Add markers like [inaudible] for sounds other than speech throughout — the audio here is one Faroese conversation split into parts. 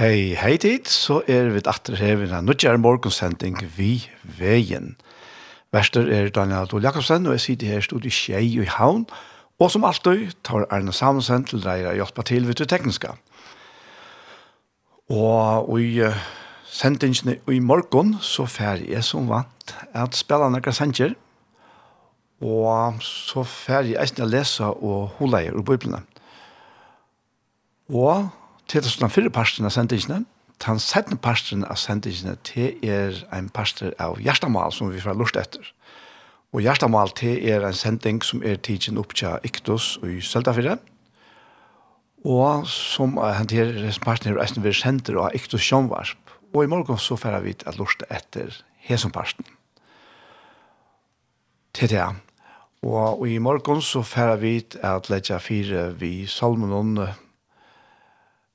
Hei, hei tid, så er vi atter her ved en nødgjær morgensending vi veien. Verster er Daniel Adol Jakobsen, og jeg sitter her i studiet Kjei i Havn, og som alltid tar Arne Samuelsen til deg å hjelpe til ved det tekniske. Og i sendingene i morgen så fer jeg som vant at spille noen sendinger, og så fer jeg eisen å lese og holde i Bibelen. Og til det sånn fyrre parsten av sendingene, den settende parsten av sendingene til er en parster av hjertemål som vi får lurt etter. Og hjertemål til er en sending som er tidsen opp til Iktus og i Søltafire, og som hanterer parsten av Esten sender og Iktus Sjønvarsp. Og i morgen så får vi at lurt etter hesomparsten. Til det, Og i morgen så får vi at ledja fire vi salmonen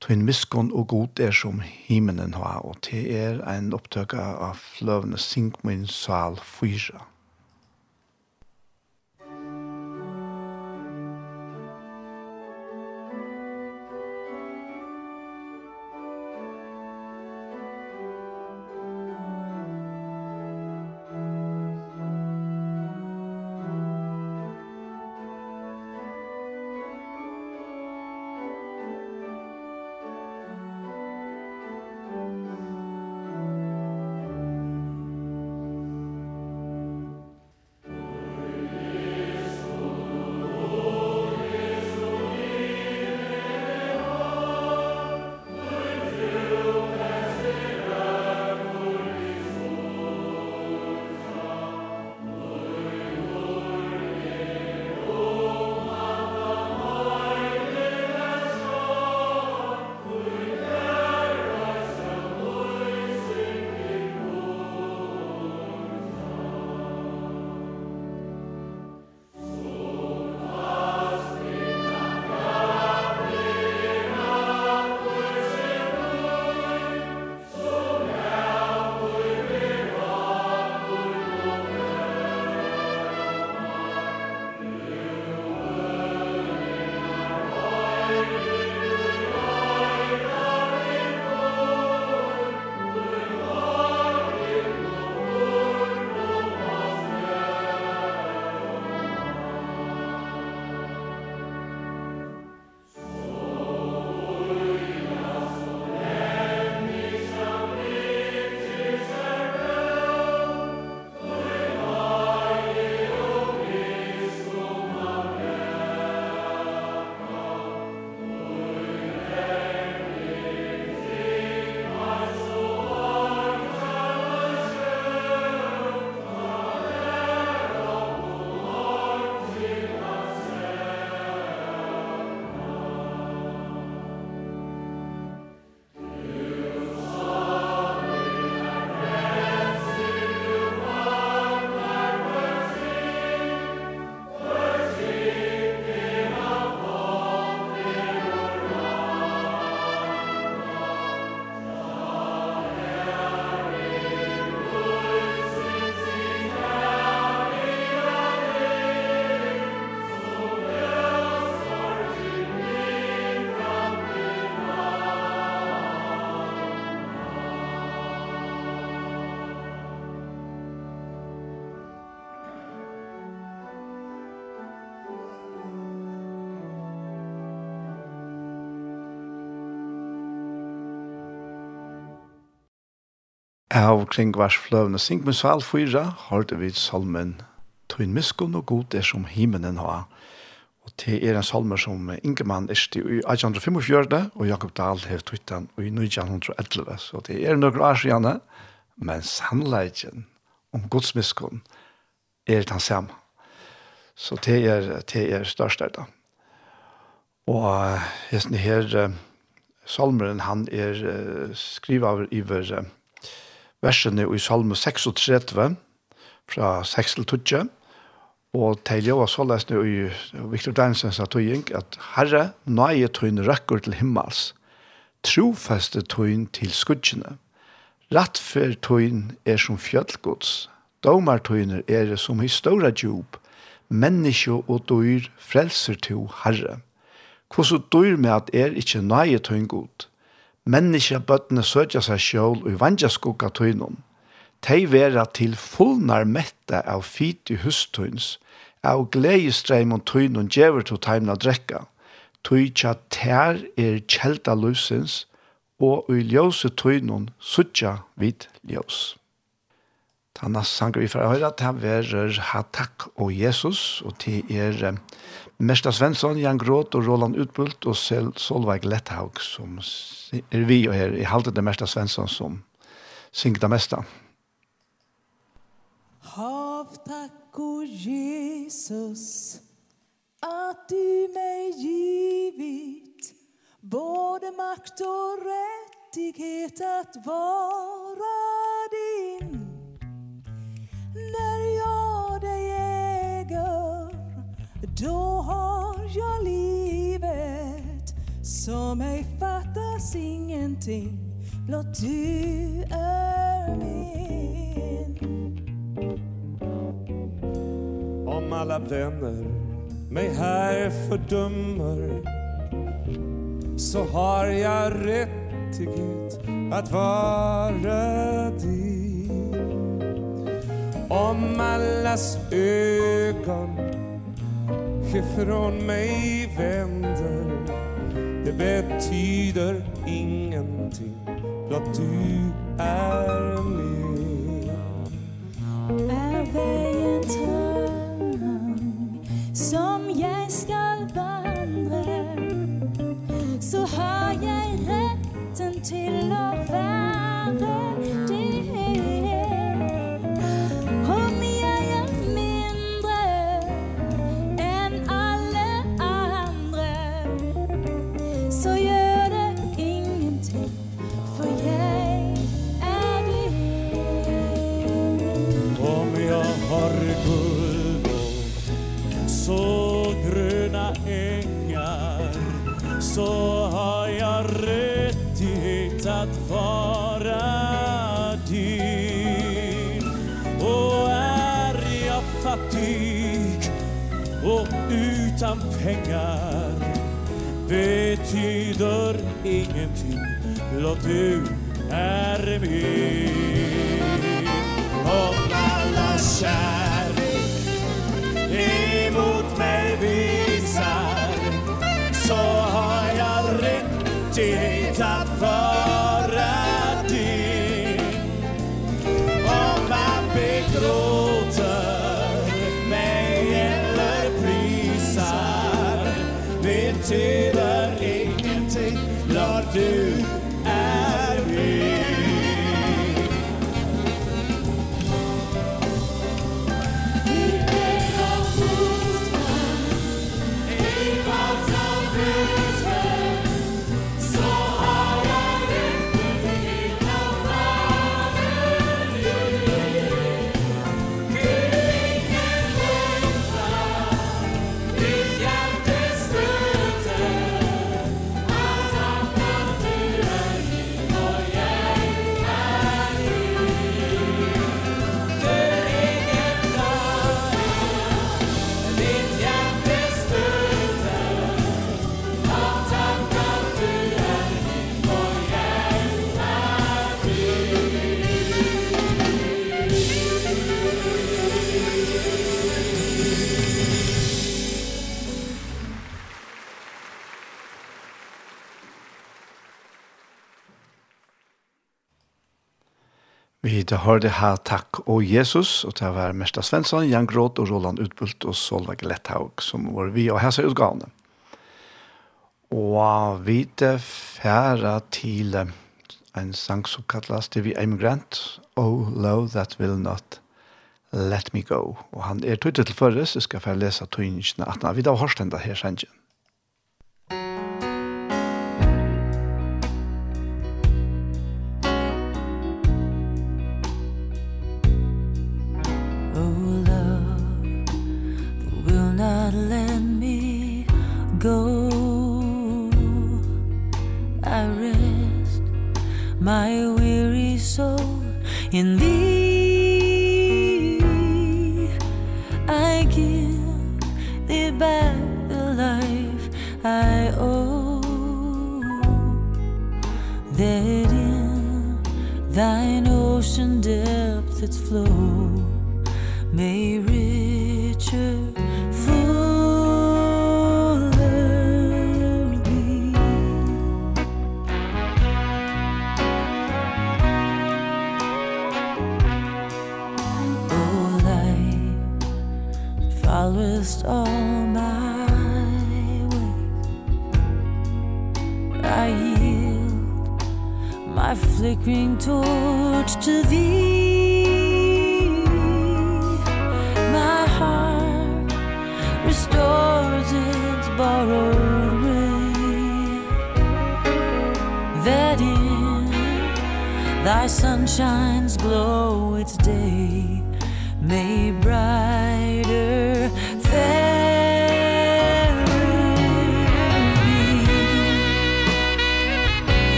Tøyn miskon og god er som himmelen har, og det er en opptøk av fløvende sink min sal fyra. av kring vars fløvne sink med sval fyra, hørte vi salmen «Tøyn miskunn og god er som himmelen har». Og det er en salmer som Ingemann erste i 1845, og Jakob Dahl har tøyt den i 1911. Så det er noe år siden, men sannleggen om Guds miskunn er den samme. Så det er, det er størst der da. Og hesten her, salmeren han er skrivet over versene i Salme 36, fra 6 til 12, og til jo var så lest i Victor Dansens tøying, at Herre, nøye tøyn røkker til himmels, trofeste tøyn til skuddene, Rattfer tøyn er som fjøllgods, domartøyner er som historia djup, menneske og dyr frelser til herre. Hvordan dyr med at er ikke nøye tøyn god? menneska bøttene søtja seg sjål og vanja skugga tøynum. Tei vera til fullnar mette av fit i hustøyns, av gleistreim og tøynum djever til teimna drekka. Tøytja tær er kjelta lusins, og i ljøse tøynum søtja vid ljøs. Tanna sanger vi får høre, det verer Hatak og Jesus, og til er Mesta Svensson, Jan Gråt og Roland Utbult og Sel Solveig Letthaug som er vi og her. i halte det Mesta Svensson som synger det mesta. Hav takk og Jesus at du meg givit både makt og rättighet att vara Som ej fattas ingenting. Blott du är min. Om alla vänner mig här fördömer Så har jag rättighet att vara din. Om allas ögon ifrån mig vänder betyder ingenting. Blott du är med. tur til hørte ha takk og Jesus, og til å være Mersta Svensson, Jan Gråt og Roland Utbult og Solveig Letthaug, som var vi og hese utgavene. Og vi til fjerde til en sang som kallas til vi emigrant, Oh Love That Will Not Let Me Go. Og han er tøytet til førres, jeg skal få lese tøyningsene at vi da har hørt den her sangen.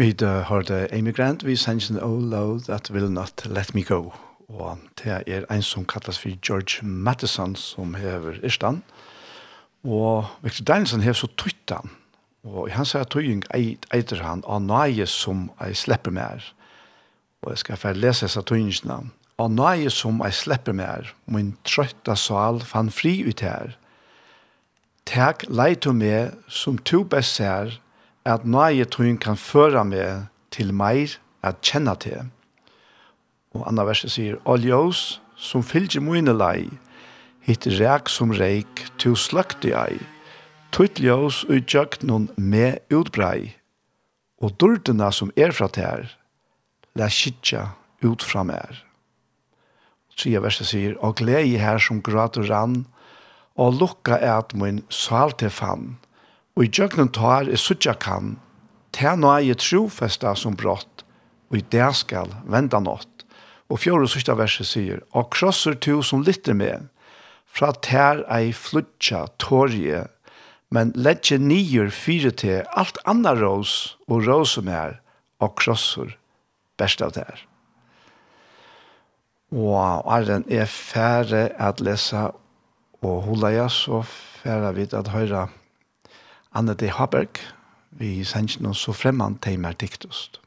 Vi hørte Amy Grant, vi sendte Oh Lord That Will Not Let Me Go. Og det er en som kallas for George Matheson, som hever Irstan. Og Victor Danielson hever så tøytan. Og han sier at tøying eiter han av nøye som jeg slipper mer. Og jeg skal få lese disse tøyingene. Av nøye som jeg slipper mer, min trøtta sal fann fri ut her. Takk leit og med som to best ser, at nøye troen kan føre meg til meir at kjenne til. Og andre verset sier, «Oljøs, som fylgjer mine lei, hitt rek som reik, til sløkte jeg, tøyt ljøs og noen med utbrei, og dårdene som er fra ter, la skitja ut fra mer.» Tredje verset sier, «Og glede her som gråt og rann, og lukka et min salte fann, Og i djøgnen tar er suttja kan, ta nøye trofesta som brått, og i det skal venda nått. Og fjord og sørste verset sier, «Og krosser to som lytter med, fra ter ei flutja torje, men letje nyer fire til alt anna rås og rås som er, og krosser best av der. Og Arren er færre at lesa, og hula ja, så færre vidt at høyre Anne D. Haberg, vi sender noen så fremman til meg diktost.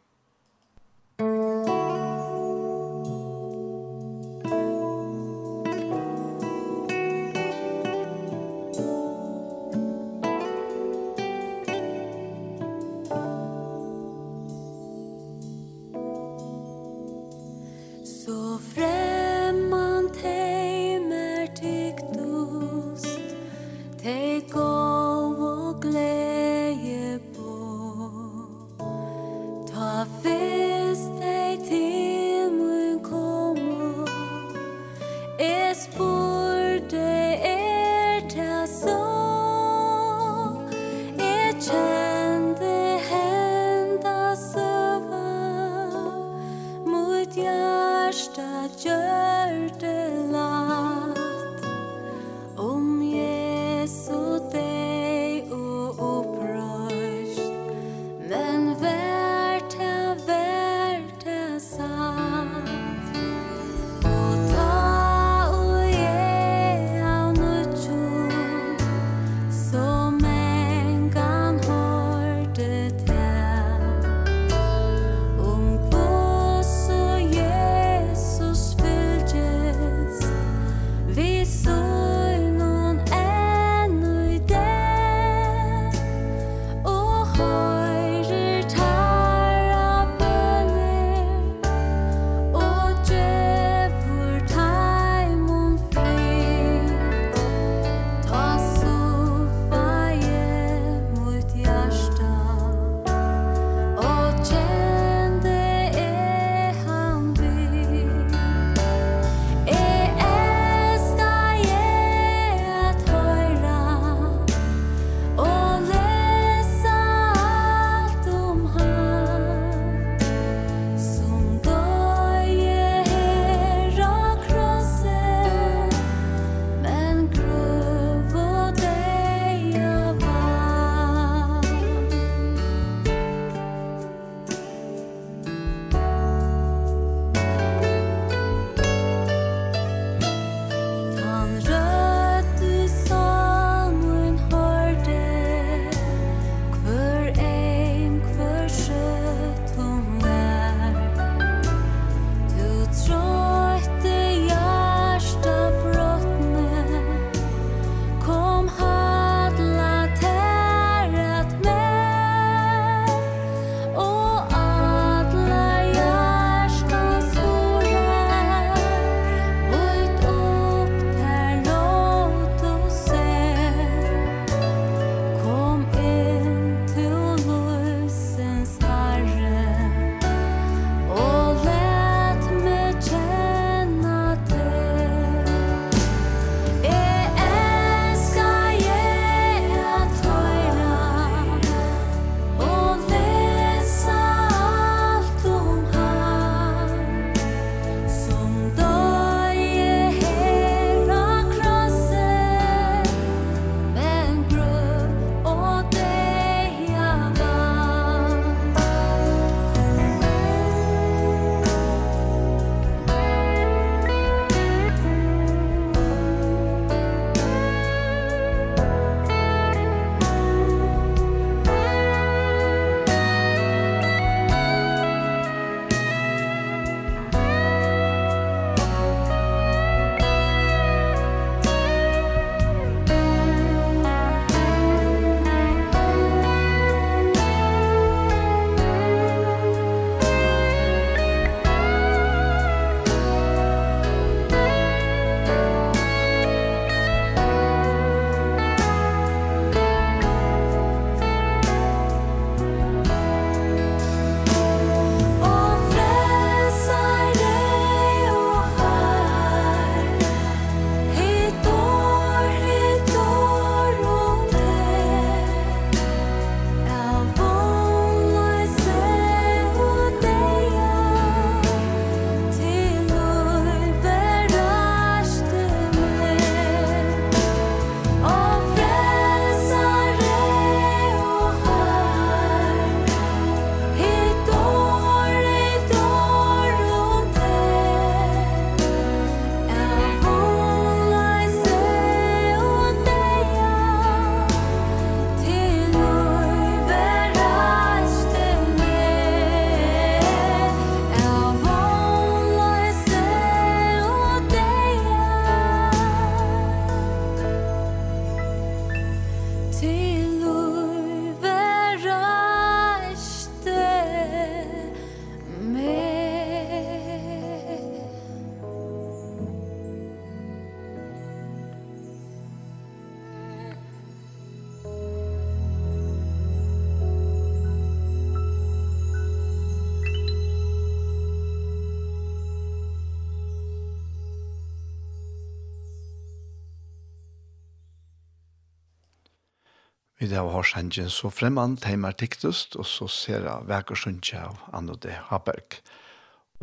det har Horshengen, så fremman teimer tiktust, og så ser jeg vekker sunnje av Anode Haberg.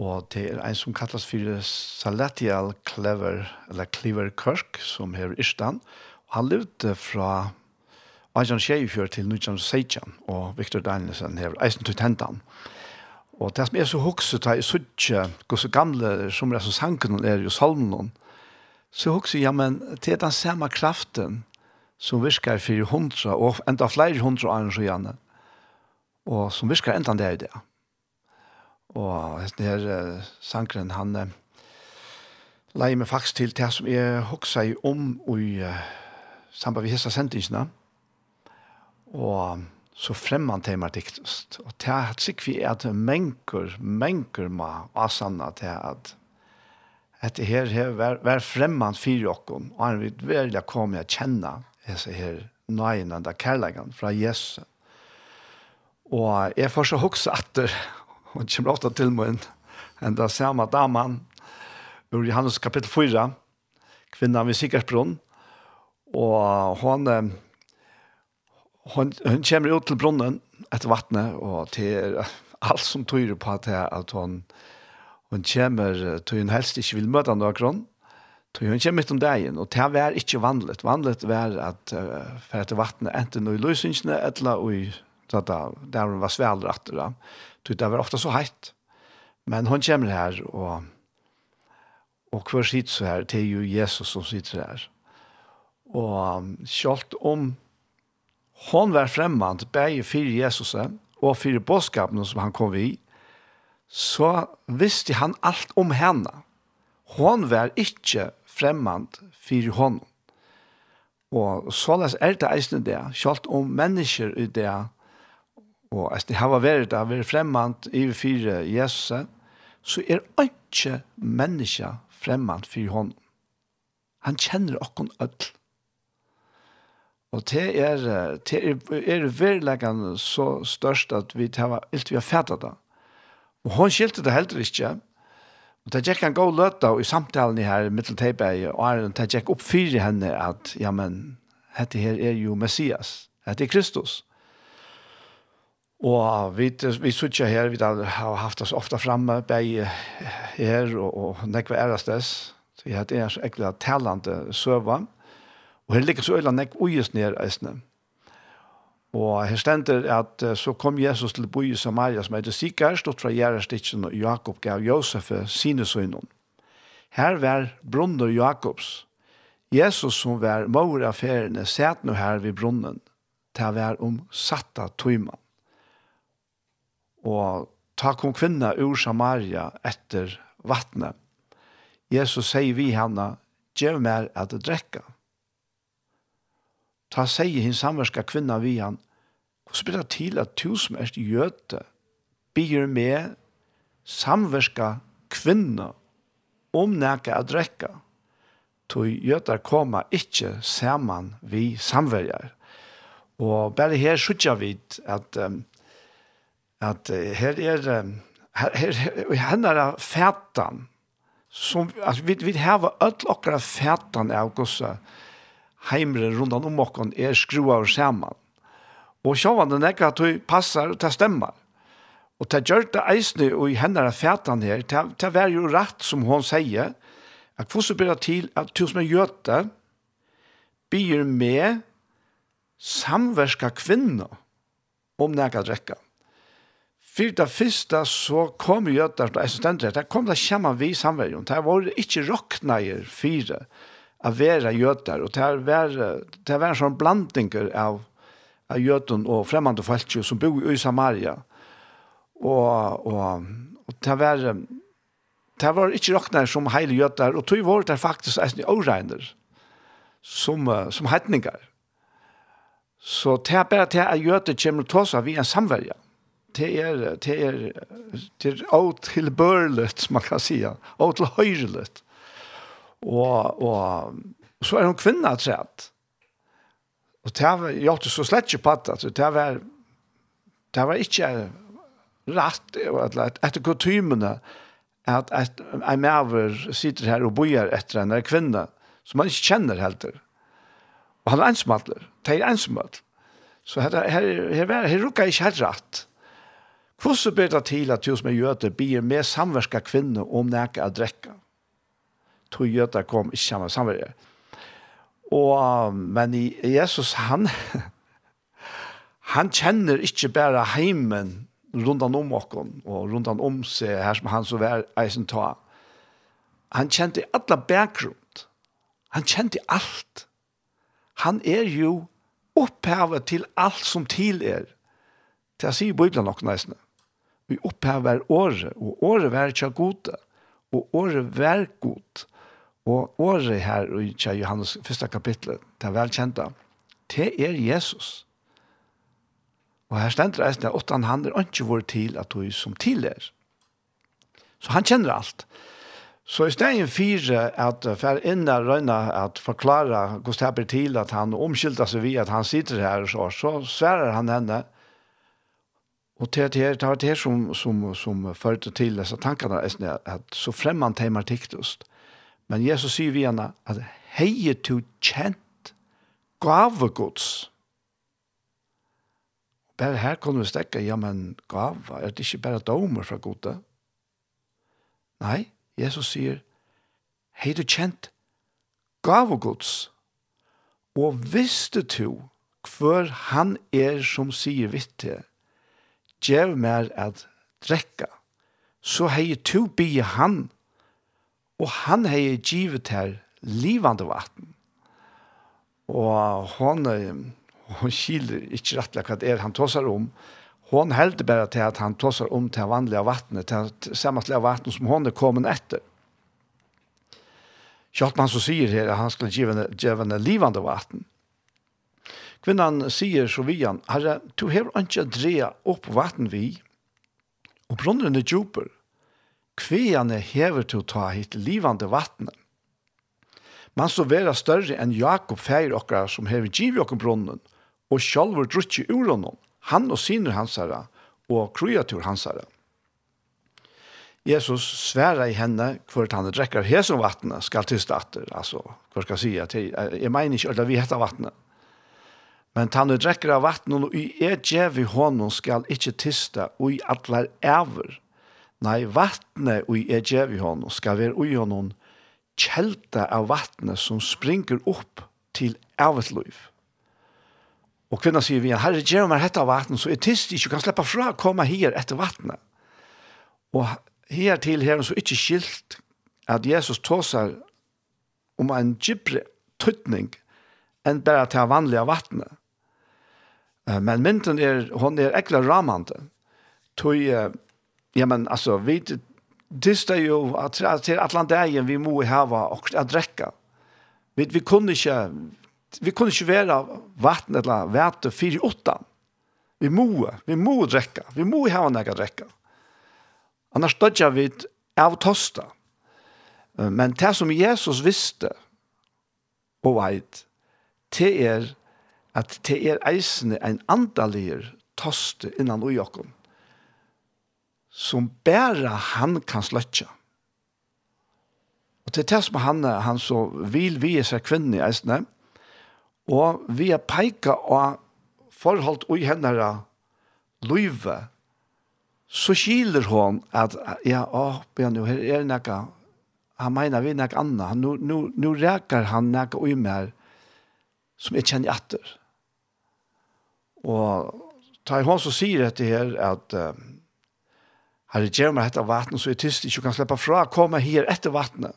Og det er en som kallas for Salatial Clever, eller Clever Kirk, som er i Istan. Og han levde fra 1824 til 1916, og Victor Danielsen her, eisen til Tentan. Og det som er så hokset, det er suttje, gos gamle, som er så sanken, er jo salmen, så hokset, ja, men det er den samme kraften, som virkar fyrir hundra, og enda flere hundra år så gjerne, og som virkar enda det i det. Og denne her uh, sankren, han uh, leier meg faktisk til det som jeg hoksa i om i uh, samband med hessa sendingsene, og så fremman tema diktast. Og det er sikkert vi er at menker, menker ma asanna til at at det her, her var, var fremman fyrir okkom, og han vil velja komme a kjenna jeg ser her, nøyene, da kærleggen fra Jesus. Og jeg får så hokse etter, og kommer ofte til meg, enn det samme damen, ur Johannes kapittel 4, kvinnan ved Sikkerbrunn, og hon, hon, hon kommer ut til brunnen etter vattnet, og til [laughs] alt som tyder på at, at hon, hon kommer til hun helst ikke vil møte noen grunn, Så hun kommer midt om dagen, og det var ikke vanligt. Vanligt var at uh, for etter vattnet enten i løsingene, eller i, der hun var sveldratter. Da. Så det var ofte så heit. Men hun kommer her, og, og hver sitter så her, det er jo Jesus som sitter her. Og selv om hun var fremmant, begge fire Jesus og fire bådskapene som han kom i, så visste han alt om henne. Hon var ikke fremmant for honom. Og så er det eisne det, selv om mennesker i det, og det hava vært det, vært fremmant i fire Jesus, så er ikke menneska fremmant for honom. Han kjenner okkon ødel. Og det er, det er, er verleggende så størst at vi tar ilt vi har fættet det. Og hun skilte det heller ikke, Og det gikk en god løte i samtalen i her Mittel Mittelteiberg, og Arjen, det gikk opp fire henne at, ja, men, dette her er jo Messias, dette er Kristus. Og vi, vi sitter her, vi har haft oss ofte framme, begge her og, og nekve ærestes. Så jeg er så ekkert talende søvann. Og her ligger så øyne nekve uges ned eisne. Mm Og her stender at så kom Jesus til boi i Samaria som heter Sikar, stått fra Gjerrestitsen og Jakob gav Josef sine sønnen. Her var brunner Jakobs. Jesus som var mor av feriene, sæt nå her ved brunnen, til å være omsatta tøyma. Og ta kom kvinna ur Samaria etter vattnet. Jesus sier vi henne, «Gjev mer at drekka.» Ta seg hin samverska kvinna vi han. Hvordan blir det til at du som er jøte byr med samverska kvinna om nækka å drekka? Tog jøtar koma ikkje saman vi samverjar. Og bare her sutja vi at, um, at uh, her er um, her, her, her, her fætan som, altså, vi, vi har öll okkara fætan av gossa heimren rundan om okkon er skruar saman. Og sjåvande den at hun passar og ta stemmar. Og ta gjør det eisne og i hendene fætan her, ta, ta vær jo rett som hon sier, at fosse bera til at du som er gjøte, byr med samverska kvinna om nekka drekka. Fyrt det første så kom gjøter til assistenter, der kom det kjemmer vi samverjon, der var det ikke råkneier fire, av vera jötar och där var där var en sån av av jötun och främmande folk som bor i Samaria. Och och och där var där var inte rocknar som hela jötar och tog vart där faktiskt är åregner som som hedningar. Så det bara det att jötar kommer tosa vi en samverja. Det är det er, det är otillbörligt man kan säga. Otillhöjligt. Og, og, og så er hun kvinna trett. Og det var, jo ikke så slett ikke på det, det var, det var ikke rett, eller etter kutymene, at en maver sitter her og bojer etter en kvinne, som man ikke kjenner heller. Og han er ensmattler, det er ensmattler. Så her, her, her, her, her rukker jeg ikke helt rett. Hvordan ber det til at du som er jøte blir med samverska kvinner om nækka å drekke? tog at kom ikke samma samverke. Og, men Jesus, han, [laughs] han kjenner ikke bare heimen runt om okken, og rundan om seg, her som han så var eisen ta. Han kjente alla bakgrunn. Han kjente alt. Han er jo opphavet til alt som til er. Det sier Bibelen nok nesten. Vi opphaver året, og året var ikke gode, og året var gott. Og året her i Johannes første kapitlet, det er velkjenta, det er Jesus. Og her stender det at åttan han er ikke vår til at du som til er. Så han kjenner alt. Så i stedet fire at for inn der røyne at forklare hvordan det til at han omskylder seg vi at han sitter her og så, så sverer han henne. Og det er det, det, som, som, som førte til disse tankene, at så fremman temer tiktust. Mm Men Jesus sier vi henne at heier to kjent gavegods. Bare her kunne vi stekke, ja, men gava, er det ikke bare domer fra gode? Nei, Jesus sier, hei du kjent gavegods, og visste du hver han er som sier vitte, gjev mer at drekka, så hei to bi han Og han hei givet her livande vatten. Og hon, hon kiler ikke rettelig hva det er han tåsar om. Hon helder bare til at han tåsar om til vanlige vattnet, til sammenlige vattnet som hon er kommet etter. Kjartman så sier her at han skulle give henne, livande vatten. Kvinnan sier så vi han, herre, du hever ikke dreia opp vatten vi, og brunnen er djuper, kvene hever til å ta hit livande vattnet. Man så vera større enn Jakob feir okkara som hever giv okken brunnen, og sjálfur drutje ur honom, han og sinur hansara, og kreatur hansara. Jesus sværa i henne hvert han drekkar hesum vattnet skal til stater, altså, hva skal jeg si, til, jeg mener ikke at vi heter vattnet. Men tannu drekkar av vattnet, og i er djev i honom skal ikkje tista, og i atler æver, Nei, vattnet og er djev i honom skal være ui honom kjelta av vattnet som springer opp til evet. Og kvinna sier vi, herre gjør meg hetta vattnet, så er tyst ikke kan sleppa fra å komme her etter vattnet. Og her til her så ikke skilt at Jesus tåsar om en djupre tøtning enn bare til vanlige vattnet. Men mynden er, hon er ekla ramande. Tøy, Ja, men alltså vi det är ju att til Atlantien vi må ha och at dricka. Vi vi kunde ikke vi kunde inte være vatten eller värte i åtta. Vi må, vi må drekka. Vi må ha något att dricka. Annars dødja vi av tosta. Men det som Jesus visste og veit, det er at det er eisende en andalir toste innan ujokken som bare han kan sløtja. Og til det som han, han så vil vi seg kvinne i eisene, og vi er peika og forhold ui henne løyve, så skiler hon at, ja, å, ja, nå her er nekka, han mener vi nekka anna, nu, nu, nu reker han nekka ui mer, som jeg kjenner etter. Og ta i hånd så sier dette her at, uh, Herre, gjør meg etter vattnet, så jeg tyst ikke kan slippe fra. komme her etter vattnet.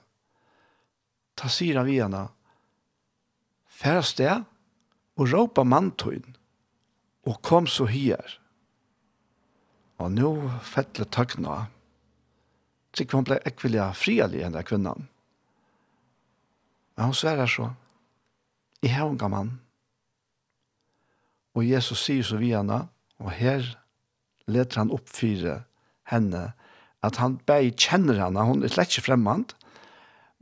Ta sier han vi henne. Færre sted, og råpa mantøyen, og kom så her. Og nå fettelig tøkna. Sikkert hun ble ekvillig frialig enn der kvinnan. Men hun sverer så. I hevnga mann. Og Jesus sier så vi henne, og her leter han opp fire henne, at han bare kjenner henne, hun er slett ikke fremmant,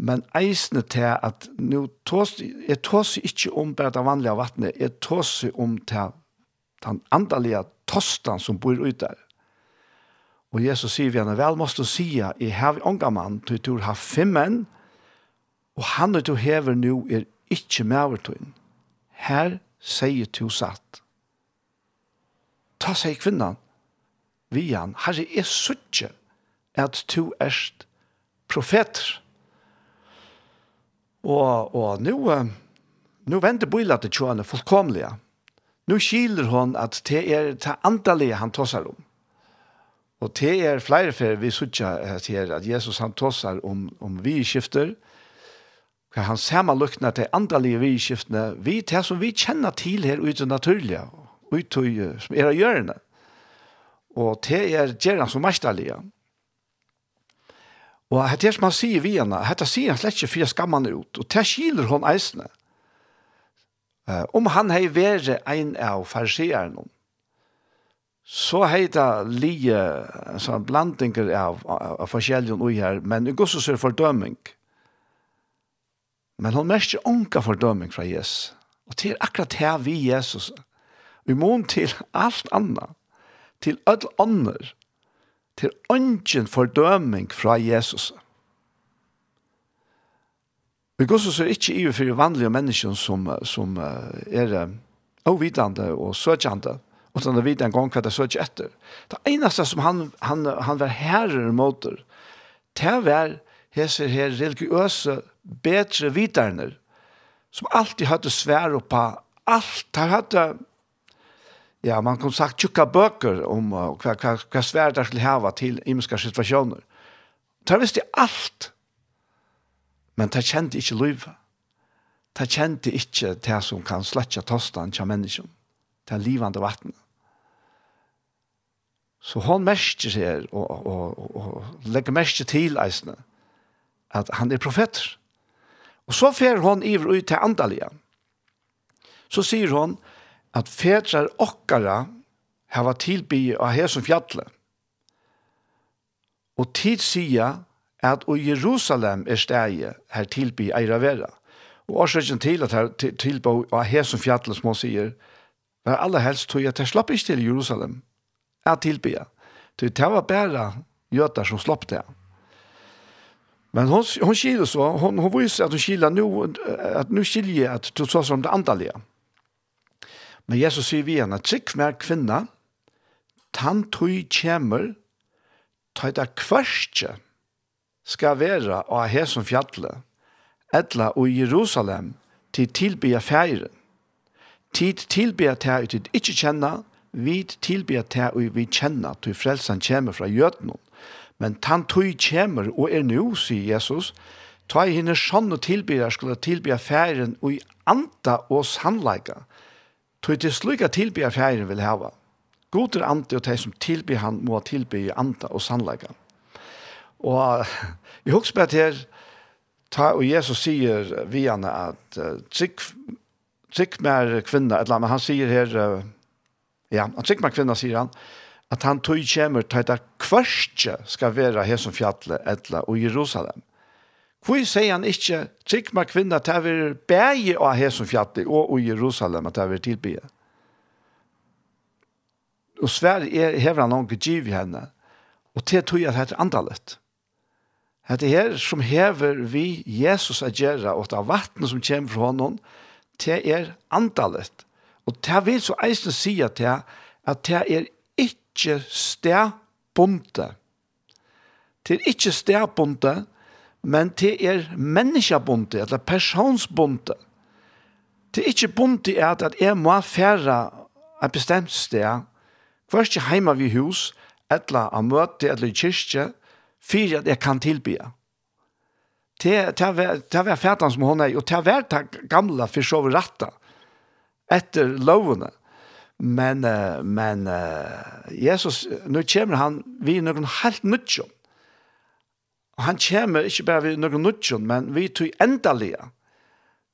men eisne til at nu tås, jeg tås ikke om bare det vanlige vattnet, jeg tås om til den andalige tostan som bor ute der. Og Jesus sier vi henne, vel måste du si, jeg har unga mann, du tror har fem menn, og han du hever nu er ikke med overtøyen. Her sier du satt. Ta seg kvinnan, vi han, herre, jeg suttje at du erst profeter. Og, og nu, nå venter Bøyla til tjåene fullkomlige. Nå skiler hon at det er det antallet han tossar om. Og det er flere for vi suttje til at Jesus han tossar om, om vi skifter, hva han samanlukna til andalige vidskiftene, vi til som vi kjenner til her ute naturlige, ute som er av hjørnet. Og det er gjerne som mesterlige. Og det er som han sier vi henne, dette sier han slett ikke for skammene ut, og det skiler hun eisene. Uh, om han har vært en av farsierne, så har det lige sånn blandinger av, av, av forskjellige ui her, men går så ser fordøming. Men hun merker onka fordøming fra Jesus. Og det er akkurat her vi Jesus. Vi må til alt annet til alle andre, til ønsken fordøming fra Jesus. Vi går så ikke i for vanlige mennesker som, som er avvidende og søkjende, og sånn at vi den gang hva det søkje etter. Det eneste som han, han, han var herrer mot det, det var hese her religiøse, bedre viderne, som alltid hadde svære på alt. De hadde ja, man kan sagt tjukka bøker om uh, hva, hva, hva sværdar skulle hava til imenska situasjoner. Ta visste alt, men ta kjente ikke livet. Ta kjente ikke det som kan sletja tostan til menneskjum, det livande vattnet. Så hon mestjer her og, og, og, og legger mestjer til eisene at han er profetter. Og så fer hon iver ut til andalige. Så sier hon, at fedrar okkara hava tilby av hesum fjallet. Og tid sia at og Jerusalem er stegi her tilby eira vera. Og årsøkken til at her tilby av hesum fjallet som hon sier, var aller helst tog at jeg slapp ikke til Jerusalem at tilby. Det var bare jøtar som slapp det. Men hon hon skiljer så hon hon visste att hon skiljer nu att nu skiljer att du så som det andliga. Men Jesus sier vi at trygg mer kvinna, tan tui kjemur, ta eit kvarskje, vera og av som fjalle, etla og Jerusalem, til tilbya færen. Tid tilbya ta ut til ikkje kjenna, vid tilbya ta og vi kjenna til frelsan kjemur fra jötnum. Men tan tui kjemur og er nu, sier Jesus, ta i henne sånne tilbya skulle tilbya færen og i anta og sannleika, Tog til slik at tilbyr fjæren vil hava. God er ante og de som tilbyr han må tilbyr i og sannleika. Og vi husker på at her, ta, og Jesus sier vi han at uh, trygg, trygg mer kvinna, eller men han sier her, uh, ja, han trygg mer kvinna sier han, at han tog kjemur til at kvarskje skal være her som fjallet, etla, og Jerusalem. Hvor sier han ikke, trygg med kvinner, det er bæge av Hesun fjatte, og i Jerusalem, at det er tilbygge. Og svær er, hever han noen giv i henne, og til tog at det er andalett. Det her som hever vi Jesus at gjøre, og det er vattnet som kommer fra honom, til er andalet. Og til vil så eisen si at det, at det er ikke stedbundet. Det er ikke stedbundet, men det er menneskebundet, eller personsbundet. Det er ikke bundet er at jeg må fære et bestemt sted, først ikke hjemme ved hus, eller av møte, eller i kyrkje, for at jeg kan tilby. Det var fætene som hun er, og det var det gamle for så vidt rette, etter lovene. Men, men Jesus, nå kommer han vi noen helt nødt. Og han kommer ikke bare ved noen nødgjøn, men vi tog ändaliga.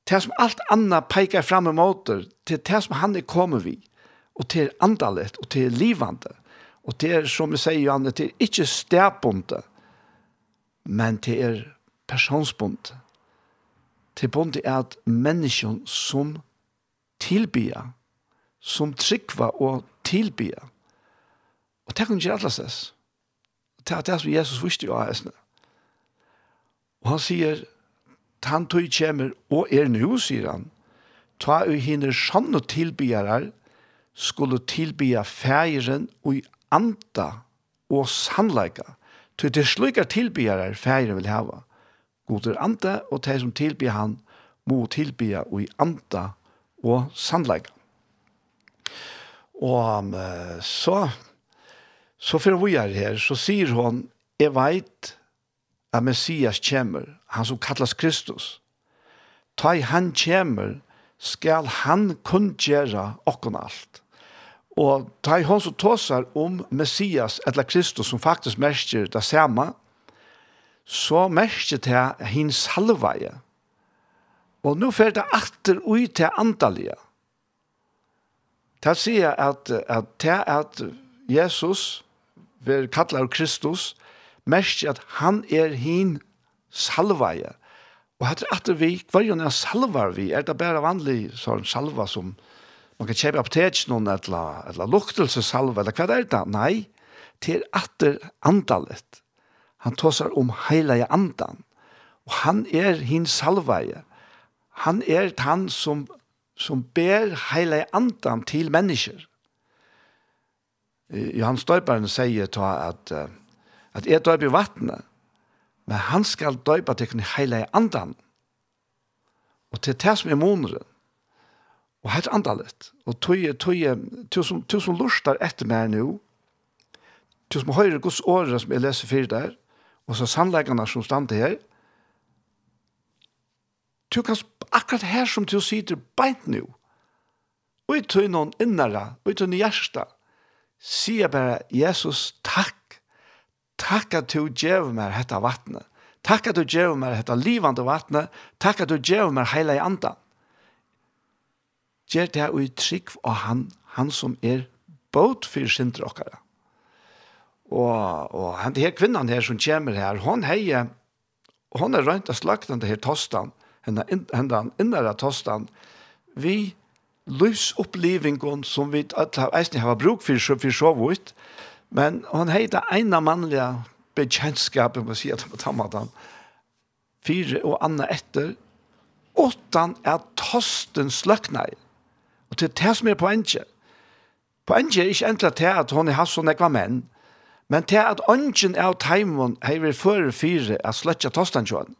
Det som alt annet peker frem emot det, til det som han er kommet vi, og til andalet, og til livande, og er, som vi sier, Johanne, til ikke stedbundet, men till er personsbundet. Til bundet er at mennesken som tilbyr, som trykva og tilbyr, og det kan ikke alle ses. Det er det som Jesus visste jo av hessene. Og han sier, han tog kjemer, og er nu, sier han, ta u hinner sanne tilbyarar, skulle tilbya fægeren og i anda og sannleika. Til det slukar tilbyarar fægeren vil hava. Goder anda, og de som tilbyr han, må tilbya og i anda og sannleika. Og um, så, så for vi er her, så sier hon, jeg veit at Messias kommer, han som kallas Kristus. Ta i han kommer, skal han kun gjøre okken alt. Og ta i hon som tåsar om Messias eller Kristus som faktisk merker det samme, så merker det hins halvveie. Og nå fer det atter ui til andalige. Det sier at, at det at Jesus, vi kallar Kristus, mest at han er hin salvaje. Og hatt at vi, hver jo salvar vi, er det bare vanlig sånn salva som man kan kjøpe aptek noen eller, eller luktelsesalva, eller hva er det? Nei, til atter andalet. Han tåsar om heilige andan. Og han er hin salvaje. Han er han som, som ber heilige andan til mennesker. Johan Støyperen sier ta at uh, at jeg døyper i vattnet, men han skal døype til kunne heile andan. Og til det som er moneren. Og helt andalet. Og tog tøye, tog som, tøye som lustar etter meg nå, tog som høyre gods året som jeg leser fyrir der, og så sannleggene som stand her, tog kan akkurat her som tøye sitter beint nå, og i tog noen innere, og i noen hjerte, sier bare Jesus takk Takk at du djev meg hetta vattnet. Takk at du djev meg hetta livande vattnet. Takk at du djev meg hele i andan. Gjer det ui trygg og han, han som er båt for synder okkara. Og, og han her kvinnan her som kommer her, hon heier, hon er rønt av slakten det her tostan, henne, henne innere tostan, vi livsopplivingen som vi alle har eisne har bruk for, for så vidt, Men han heita ena mannliga bekjentskapet, må si at han tammad han, fire og anna etter, åttan er tosten sløknei. Og til det som er poenget. Poenget er ikke endelig til at hun har hatt sånn ekva menn, men til at ønsken av teimen har vært før fire at sløtja tosten kjønn.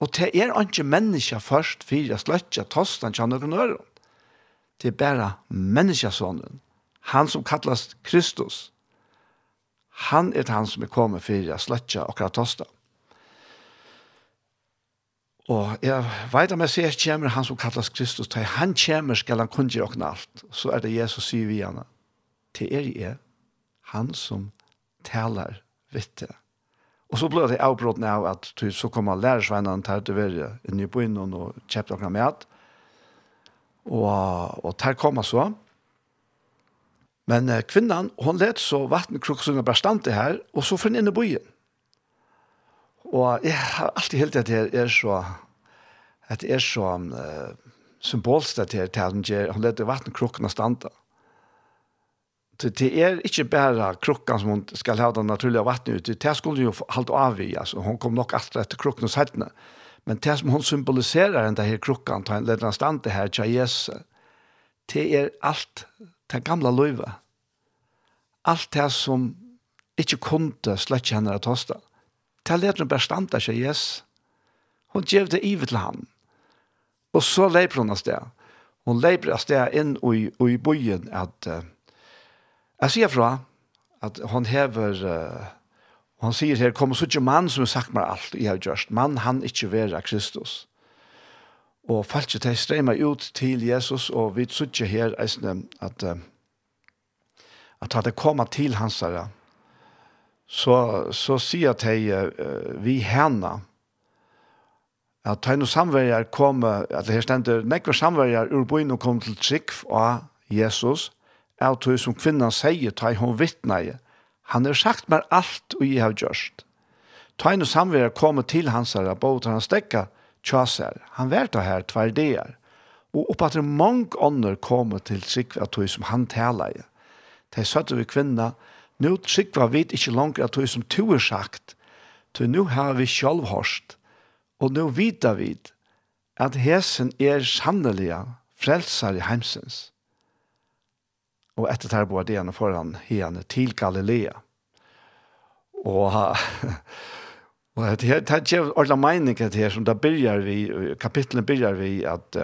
Og til er ikke menneska først fire at sløtja tosten kjønn og nøyre. Det er bare menneskesånden. Han som kallas Kristus. Han er han som er kommet for å sløtja akkurat tosta. Og jeg vet om jeg sier at kommer han som kallas Kristus, til han kommer skal han kunne gjøre alt. Så er det Jesus sier vi gjerne. til er jeg, han som taler vitte. Og så ble det avbrått av at du så kom han lærersvennene til å være inn i byen og kjøpte noe med. Og, og der kom han så, og Men eh, kvinnan, hon let så vattenkruksene bare stande her, og så fann inn i byen. Og jeg har alltid helt at det er så, at det er så uh, symbolst at det er til hon let vattenkrukkene stande. Det, det er ikke bare krukken som hun skal ha den naturlige vattnet ut, det skulle jo halte av i, altså. Hun kom nok alltid etter krukken og sættene. Men det som hun symboliserer den her krukken, ta en leder stand det her, tja Jesus, det er alt det gamla løyve. Alt det som ikke kunne slett henne å tosta. Det leder hun bestanda seg, yes. Hun gjev det ivet til han. Og så leper hun av sted. Hun leper av sted inn i, i byen at uh, jeg sier fra at hun hever uh, hun sier her, kom så ikke mann som har sagt meg alt jeg har gjort. Mann han ikke vera Kristus. Og falske til strema ut til Jesus, og vi sutje her eisne at at hadde kommet til hans herre, så, så sier de uh, vi henne at de noen samverger kom, at det her stender, nekve samverger ur byen og kom til trygg av Jesus, er at som kvinnan sier, ta hun vittneje, han har sagt meg alt og jeg har gjørst. Ta noen samverjer kom til hans herre, både han stekka, tjasar. Han var det her tvær dagar. Og oppe at mange ånder kom til sikva at tog som han taler i. De søtte vi kvinna, nå Sigve vet ikke langt at tog som to er sagt, til nå har vi selv hørst, og nå vita vi at hesen er sannelig frelsar i heimsens. Og etter det her bor det igjen foran hene til Galilea. Og [laughs] Og det her, det er ordentlig mening det her, som da begynner vi, kapitlet begynner vi at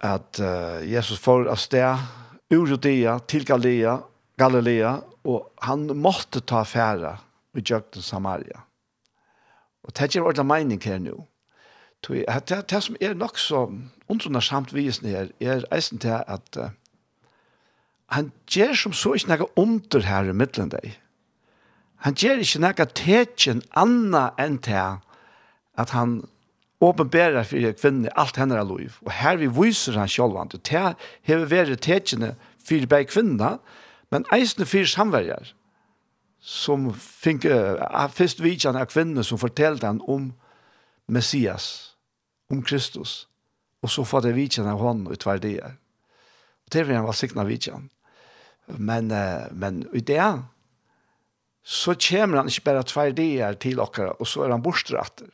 at uh, Jesus får av sted ur Judea til Galilea, Galilea og han måtte ta affæra i Jøgten Samaria. Og det er ordentlig mening her nå. Det, det, det som er nok så undrende samt visen her, er eisen til at uh, han gjør som så ikke noe under her i midten deg han gjør ikke noe tekjen anna enn til at han åpenberer for kvinner alt henne er lov. Og her vi viser han selv, og det har vært tekjene for begge kvinner, men eisene for samverger, som fikk uh, først vidtjene av kvinner som fortalte han om Messias, om Kristus, og så får det vidtjene av hånden ut hver det er. Og det vil han være sikkert vidtjene. Men, uh, men i det så kommer han ikke bare tvær dier til dere, og så er han borstratter.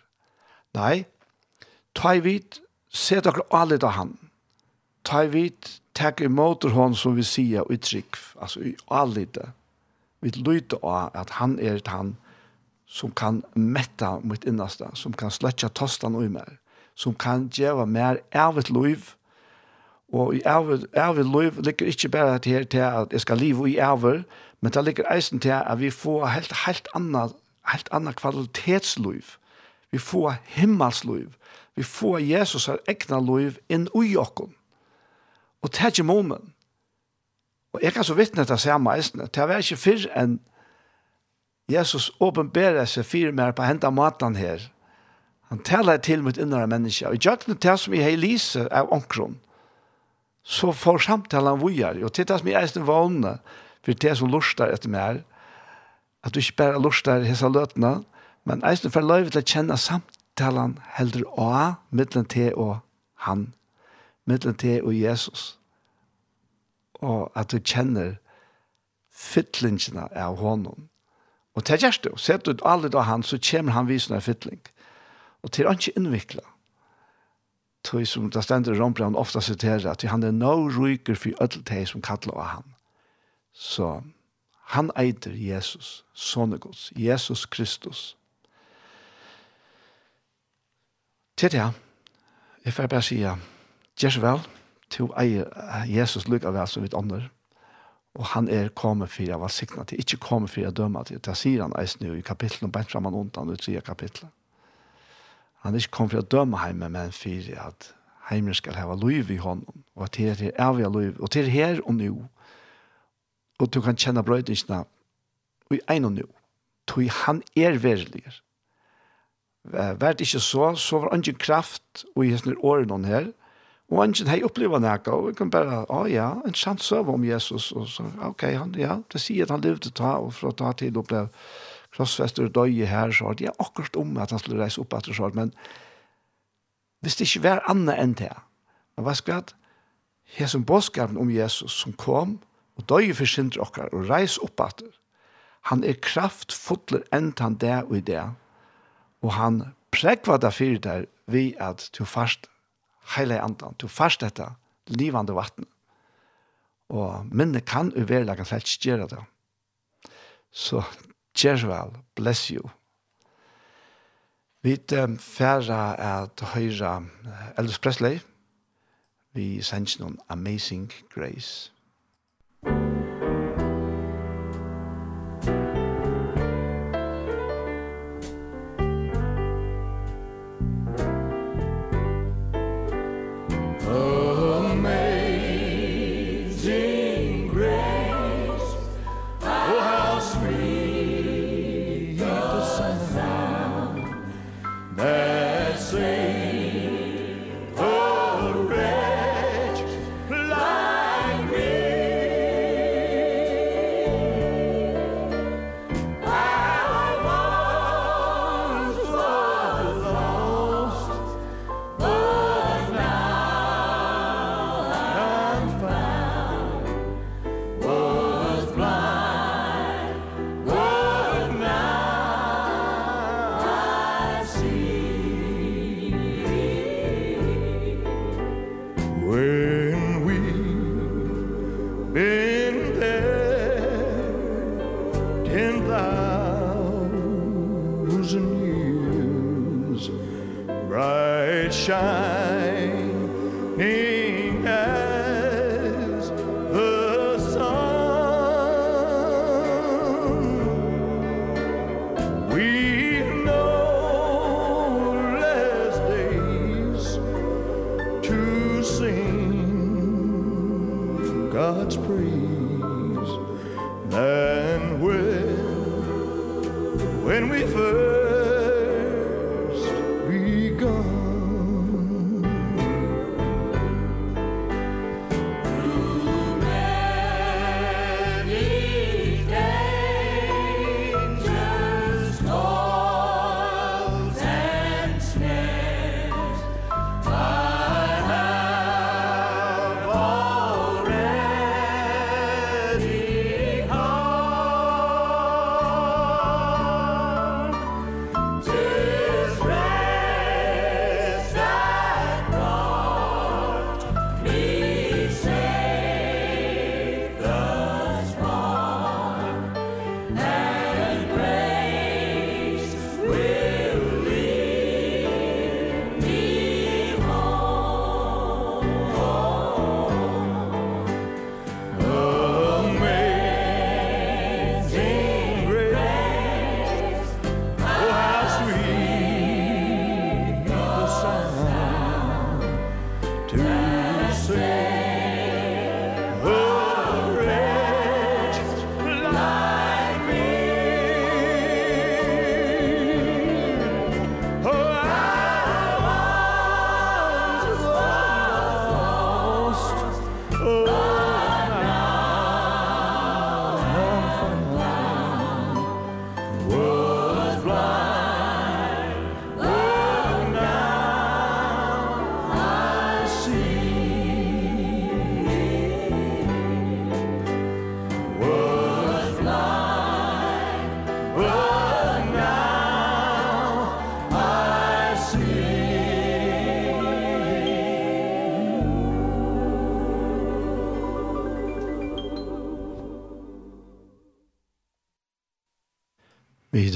Nei, ta i vidt, se dere alle av han. Ta i vidt, takk imot hon som vi sier, og i trygg, altså i alle det. Vi lyder av at han er et han som kan metta mitt innaste, som kan sletje tostan og mer, som kan gjøre mer av et liv, Og i æver liv ligger ikke bare til, til at jeg skal leve i æver, men det ligger eisen til at vi får helt, helt annet, helt annet kvalitetsliv. Vi får himmelsliv. Vi får Jesus her egna liv inn i okken. Og det er ikke momen. Og jeg kan så vittne til å se meg eisen. Det er ikke før enn Jesus åpenberer seg fire mer på hendet maten her. Han taler til mitt innere menneske. Og jeg gjør det som jeg har lyset av omkron så får samtalen vågar. Og til det som jeg er sin for det som lustar etter meg at du ikke bare lustar hese løtene, men jeg er for løyve til å kjenne samtalen heller å, mittelen til og han, mittelen til og Jesus. Og at du kjenner fytlingene av honom. Og til gjerst du, sett du alle da han, så kommer han visende fytling. Og til han ikke innviklet tog som det stender i Rombrand ofta siterer, at han er no ryker for ødelteg som kattler av han. Så han eiter Jesus, sonegods, Jesus Kristus. Til det, jeg får bare si, gjør vel, til eier Jesus lykke vel som vi ånder, og han er kommet for å være sikna til, ikke kommet for å døme til, det sier han eisen i kapitlet, og bare fremme noen, i tre kapitlet. Han er ikke kommet for å døme heimen, men for at heimen skal hava liv i hånden, og at her er avgjør liv, og til her og nå, og du kan kjenne brøydingsene i en og nå, tog han er verilig. det ikke så, så var ikke kraft og i hessene årene her, og ikke har opplevd noe, og vi kan bare, å oh, ja, en sant søv om Jesus, og så, ok, han, ja, det sier at han levde ta, og for å ta til opplevd, krossfester og døye her, så det er akkurat om at han skulle reise opp etter så, men hvis det ikke var annet enn det, men hva skal jeg Her som bådskapen om Jesus som kom og døye for synder okkar og reis opp etter, han er kraftfotler enn han det og i det, og han prekva det fyrir der vi at du fast heile andan, du fast dette livande vatten. Og minne kan uverlega slett gjøre det. Så Jerual, bless you. Vi um, færa at høyre Elvis Presley. Vi sender noen Amazing Grace. Amazing Grace.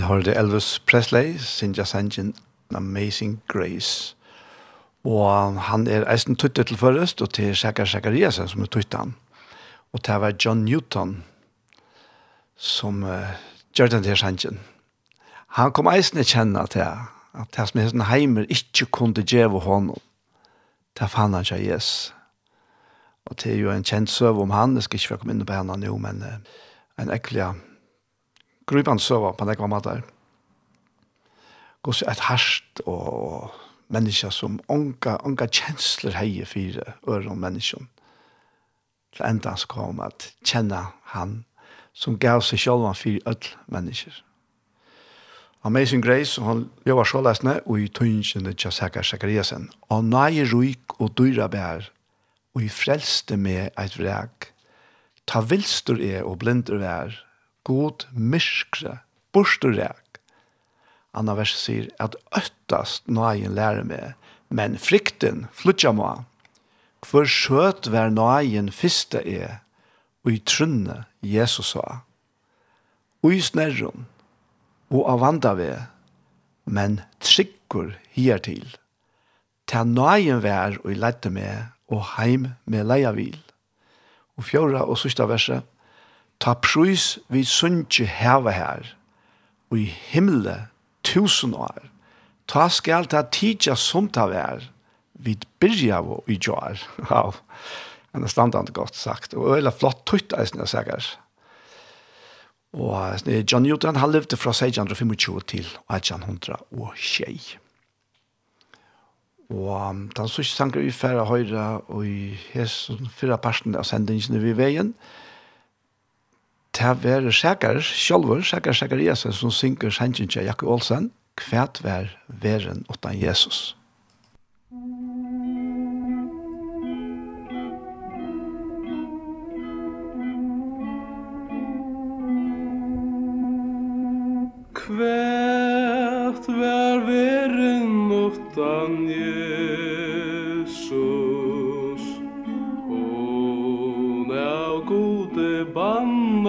hørte Elvis Presley, Sinja Sanjin, Amazing Grace. Og han er eisen tuttet til først, og til Shaka Shakariasen som er tuttet han. Og det var John Newton som uh, gjør den til Sanjin. Han kom eisen å kjenne til at det som er heimer ikke kunne gjøre hånden. Det fann han ikke, yes. Og det er jo en kjent søv om han, jeg skal ikke få komme inn på henne nå, men uh, en ekkelig gripende søva på nekva matar. Gås et herst og menneska som onka, onka kjensler heie fire øren menneskjon. Til enda han kom at kjenne han som gav seg sjølvan fire ødel mennesker. Amazing Grace, og han jobber så lesende, og i tøynsjene til Sækker Sækkeriasen. Og nøye ruik og dyra bær, og i frelste med eit vreg. Ta vilstur er og blindur vær, god myskre, borsturæk. Anna vers sier at øttast nøyen lærer meg, men frykten flutja må. Hvor skjøt vær nøyen fyrste er, og i trunne Jesus sa. Og i snerron, og av vanda ved, men tryggur hier til. Ta nøyen vær og i lette meg, og heim med leia vil. Og fjorda og sørsta verset, ta prøys vi sunnje heva her, og i himmelen tusen år, ta skal ta tidja som ta vær, vi byrja vå i jar. Ja, [laughs] det er standant godt sagt, og øyla flott tutt eisen jeg sikker. Og John Newton, han levde fra 1625 til 1800 Og tjei. Og den sørste sanger vi færre høyre og i hesen fyrre parten av sendingene vi veien, og det var Sækar, Sjolver, Sækar Jesus, som synker til Jakob Olsen, kvært vær væren åttan Jesus. Kvært vær veren åttan Jesus, og nær gode band,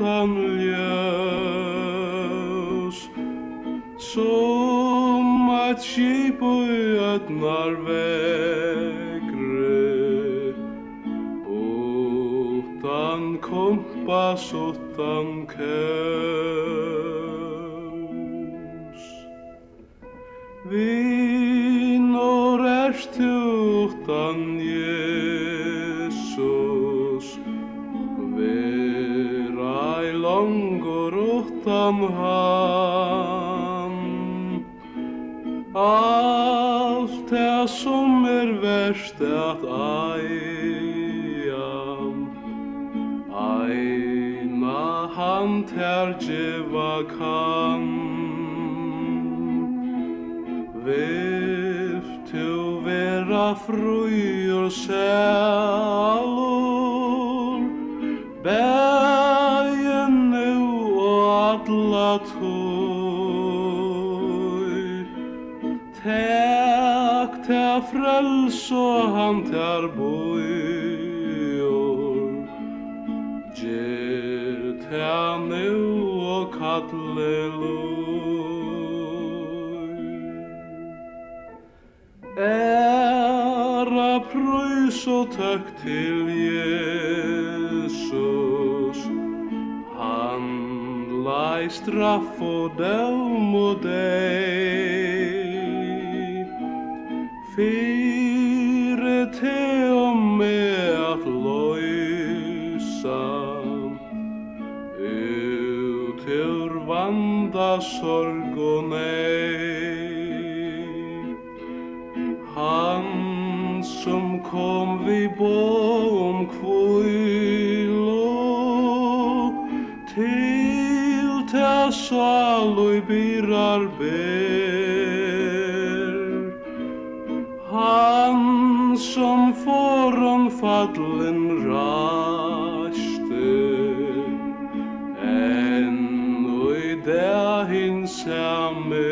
utan ljøs Som at skip og ødnar vekre Utan kompass, utan køs Vinor erst utan om ham Alt det som er verst at eia Eina han tergeva kan Vil tu vera fruir sjálur Bär tek tæ frels og han tær bøyur Gjer tæ nu og kalle løy Æra prøys og tøk til Jesus Han lai straff og døm og deg Fyre te om me at loysa Ut ur vanda sorg og nei. Han som kom vi bo om kvilo Til ta salu i birar bel han som foran fallen raste en og i det hin samme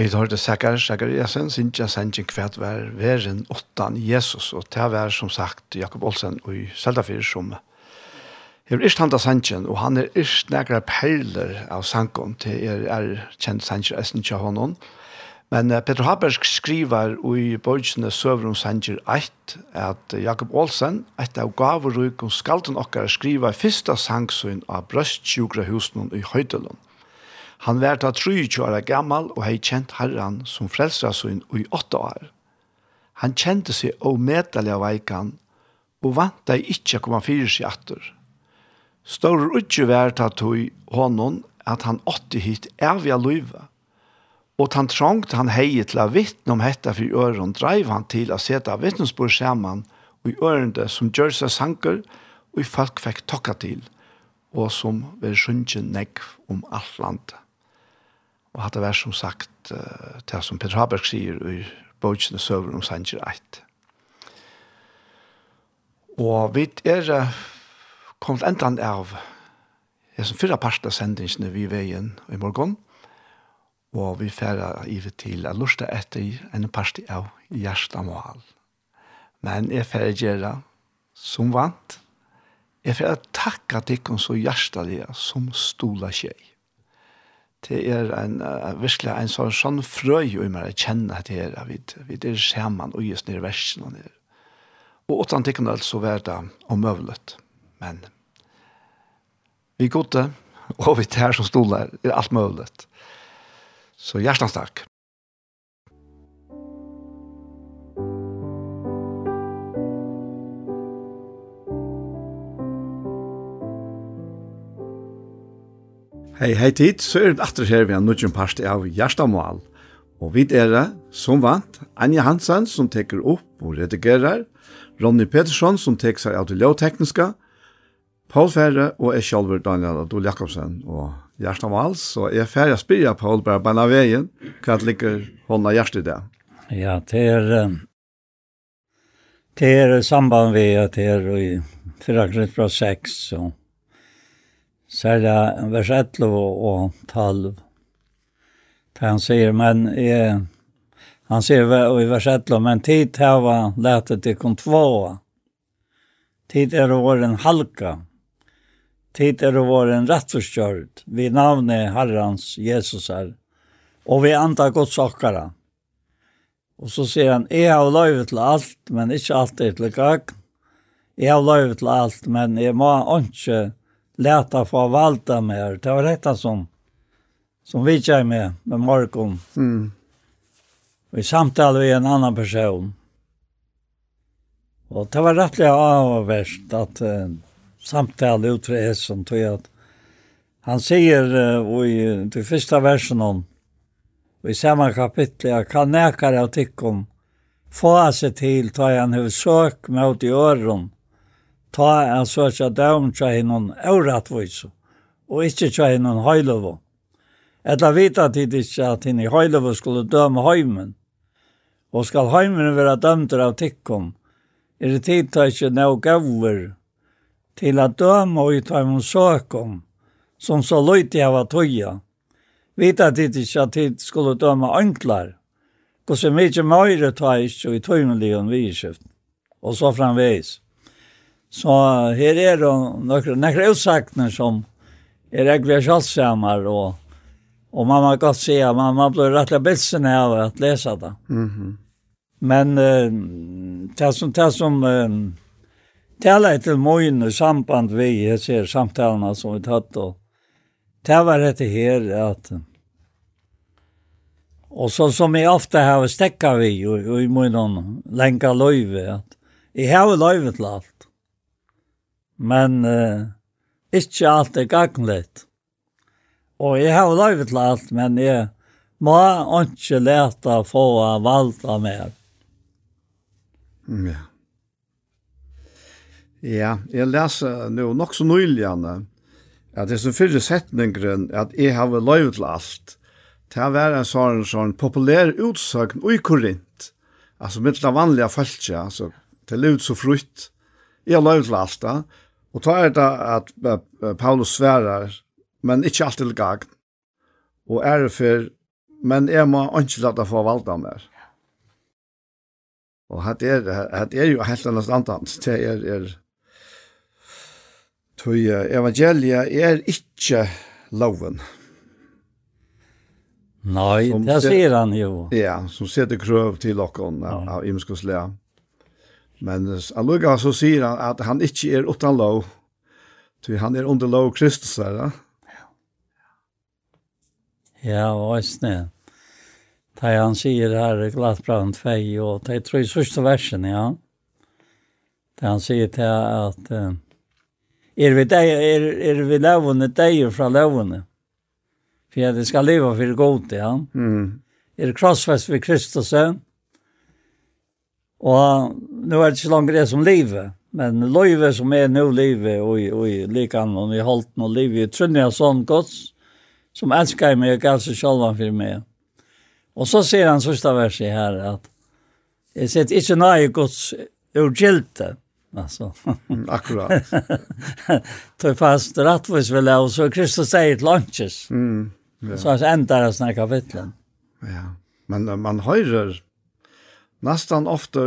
Vi tar det Sakar, Sakariasen, Sintja, Sintja, kvært Vær, Væren, Åttan, Jesus, og det var som sagt Jakob Olsen og i Seldafyr som er ikke handa sannsjen, og han er ikke nægra perler av sankom til er, er kjent sannsjer essen tja honom. Men uh, Peter Habersk skriver i bøysene søver om Sanjer 1 at Jakob Olsen, et av gaveruk og skalten okkar, skriver fyrsta sangsyn av brøstsjukra husen i Høydelund. Han var da 23 år gammal og hei kjent herran som frelsrasyn i 8 år. Han kjente seg omedelig av veikan og vant deg ikke å komme fyrir seg atter. Stor utje vær ta tog honom at han åtte hit evige løyve. Og han trangt han heie til å vittne om hetta for øren, dreiv han til å sette vittnesbord sammen og i ørende som gjør seg sanker og i folk fikk tokka til, og som vil sunnkje negv om alt landet. Og hatt det vært som sagt uh, til som Peter Haberg sier i bøkene søver om Sanger 1. Og vi er kom til endan av jeg som fyrre parten av sendingsene vi er veien i morgen, og vi færa ivet til å lusta etter en part av hjertemål. Men jeg færa gjerra som vant, jeg færa takka tikkun så hjertalige som stola tjei. Det er en, uh, virkelig en sånn, sånn frøy i meg å kjenne at det er vid, vid er skjermen og just nere versen og nere. Og åttan tikkun altså var det omøvlet. Men vi er gode, og vi tar som stoler, er alt mulig. Så hjertens takk. Hei, hei tid, så er det atter her vi har nødgjent parst av Gjerstamål. Og vi er det, som vant, Anja Hansen som teker opp og redigerer, Ronny Petersson som teker seg av det lovtekniske, Paul Ferre og jeg selv, Daniel Adol Jakobsen og Gjersta Mals, og jeg er ferdig å spille Paul bare bare veien, hva det ligger hånda hjertet i det. Ja, det er, det er samband vi at det er i fyrakret fra 6 og særlig vers 11 og 12. Det han sier, men jeg, han sier i vers 11, men tid hava letet til kontvåa. Tid er åren halka. Tid er det være en rettforskjørt, vi navnet Herrens Jesus her, og vi antar godt sakkere. Og så sier han, jeg har løyve til alt, men ikke alt er til gagn. Jeg har løyve til alt, men jeg må ikke lete for å valda mer. Det var dette som, som vi kjær med, med Markon. Mm. Og i samtale med en annan person. Og det var rettelig avverst at uh, samtale ut fra Esen, tror jeg at han sier uh, i det første versen om, i samme kapittel, jeg kan nekare av tikkum, få seg til, ta han hver søk mot i øren, ta han søk av døm til henne øretvis, og ikke til henne høylovo. Etla vita tid ikke at henne høylovo skulle døme høymen, og skal høymen være dømter av tikkum, er det tid til ikke noe gøver, til at døme ut av en søkom, som så løyte jeg var tøya. Vita tid ikke at tid skulle døme anklar, så mye møyre tar ikke i tøymeligen vidskift, og så framveis. Så her er det noen utsakner som er jeg ved og, og man må godt si at man, man blir rettelig bilsen av at lese det. Mm -hmm. Men uh, det som, det som uh, tala til møyen i samband vi jeg ser samtalene som vi tatt og det var dette her at og så som jeg ofte har stekka vi og, og i møyen lenka løyve at jeg har løyve til alt men uh, ikke alt er gagnlegt. Og jeg har løyve til alt men jeg må ikke leta få valgt av mer ja. Ja, jeg leser nå nok så nøylig, Janne, at det som fyrre setningren at jeg har løyvet til alt, det var en sånn, sånn populær utsøkn i Korint, altså mitt av vanlige følelse, altså til løyvet så frutt, jeg har løyvet til alt da, og da er det at Paulus sverar, men ikke alt til gagn, og er det for, men jeg må ikke la det få av mer. Og hatt er, hatt er jo helt annet standans, det er, er Tøy evangelia er ikkje loven. Nei, som det sier han jo. Ja, som setter krøv til okken ja. av imskoslega. Men allukka så sier han at han ikkje er utan lov, tøy han er under lov Kristus, ja. Ja, og sned. Da han sier her, glatt Glattbrand 2, og det tror tre sørste versen, ja. Da han sier til at... Uh, er vi deg, er, er vi lovene deg fra lovene. For jeg skal leve for god til han. Mm. Er krossfest ved Kristus. Og nå er det ikke langt det som livet. Men livet som er nå livet, og, og likan, og i holdt noe livet, trunner jeg sånn godt, som elsker meg og gav seg selv for meg. Og så sier han sørste verset her, at jeg sier ikke nøye gods urgilte, Alltså. Akkurat. [laughs] Tog fast rättvis väl och så Kristus säger ett lunches. Mm. Ja. Så alltså ändar det snacka vitlen. Ja. Men man höjer nästan ofta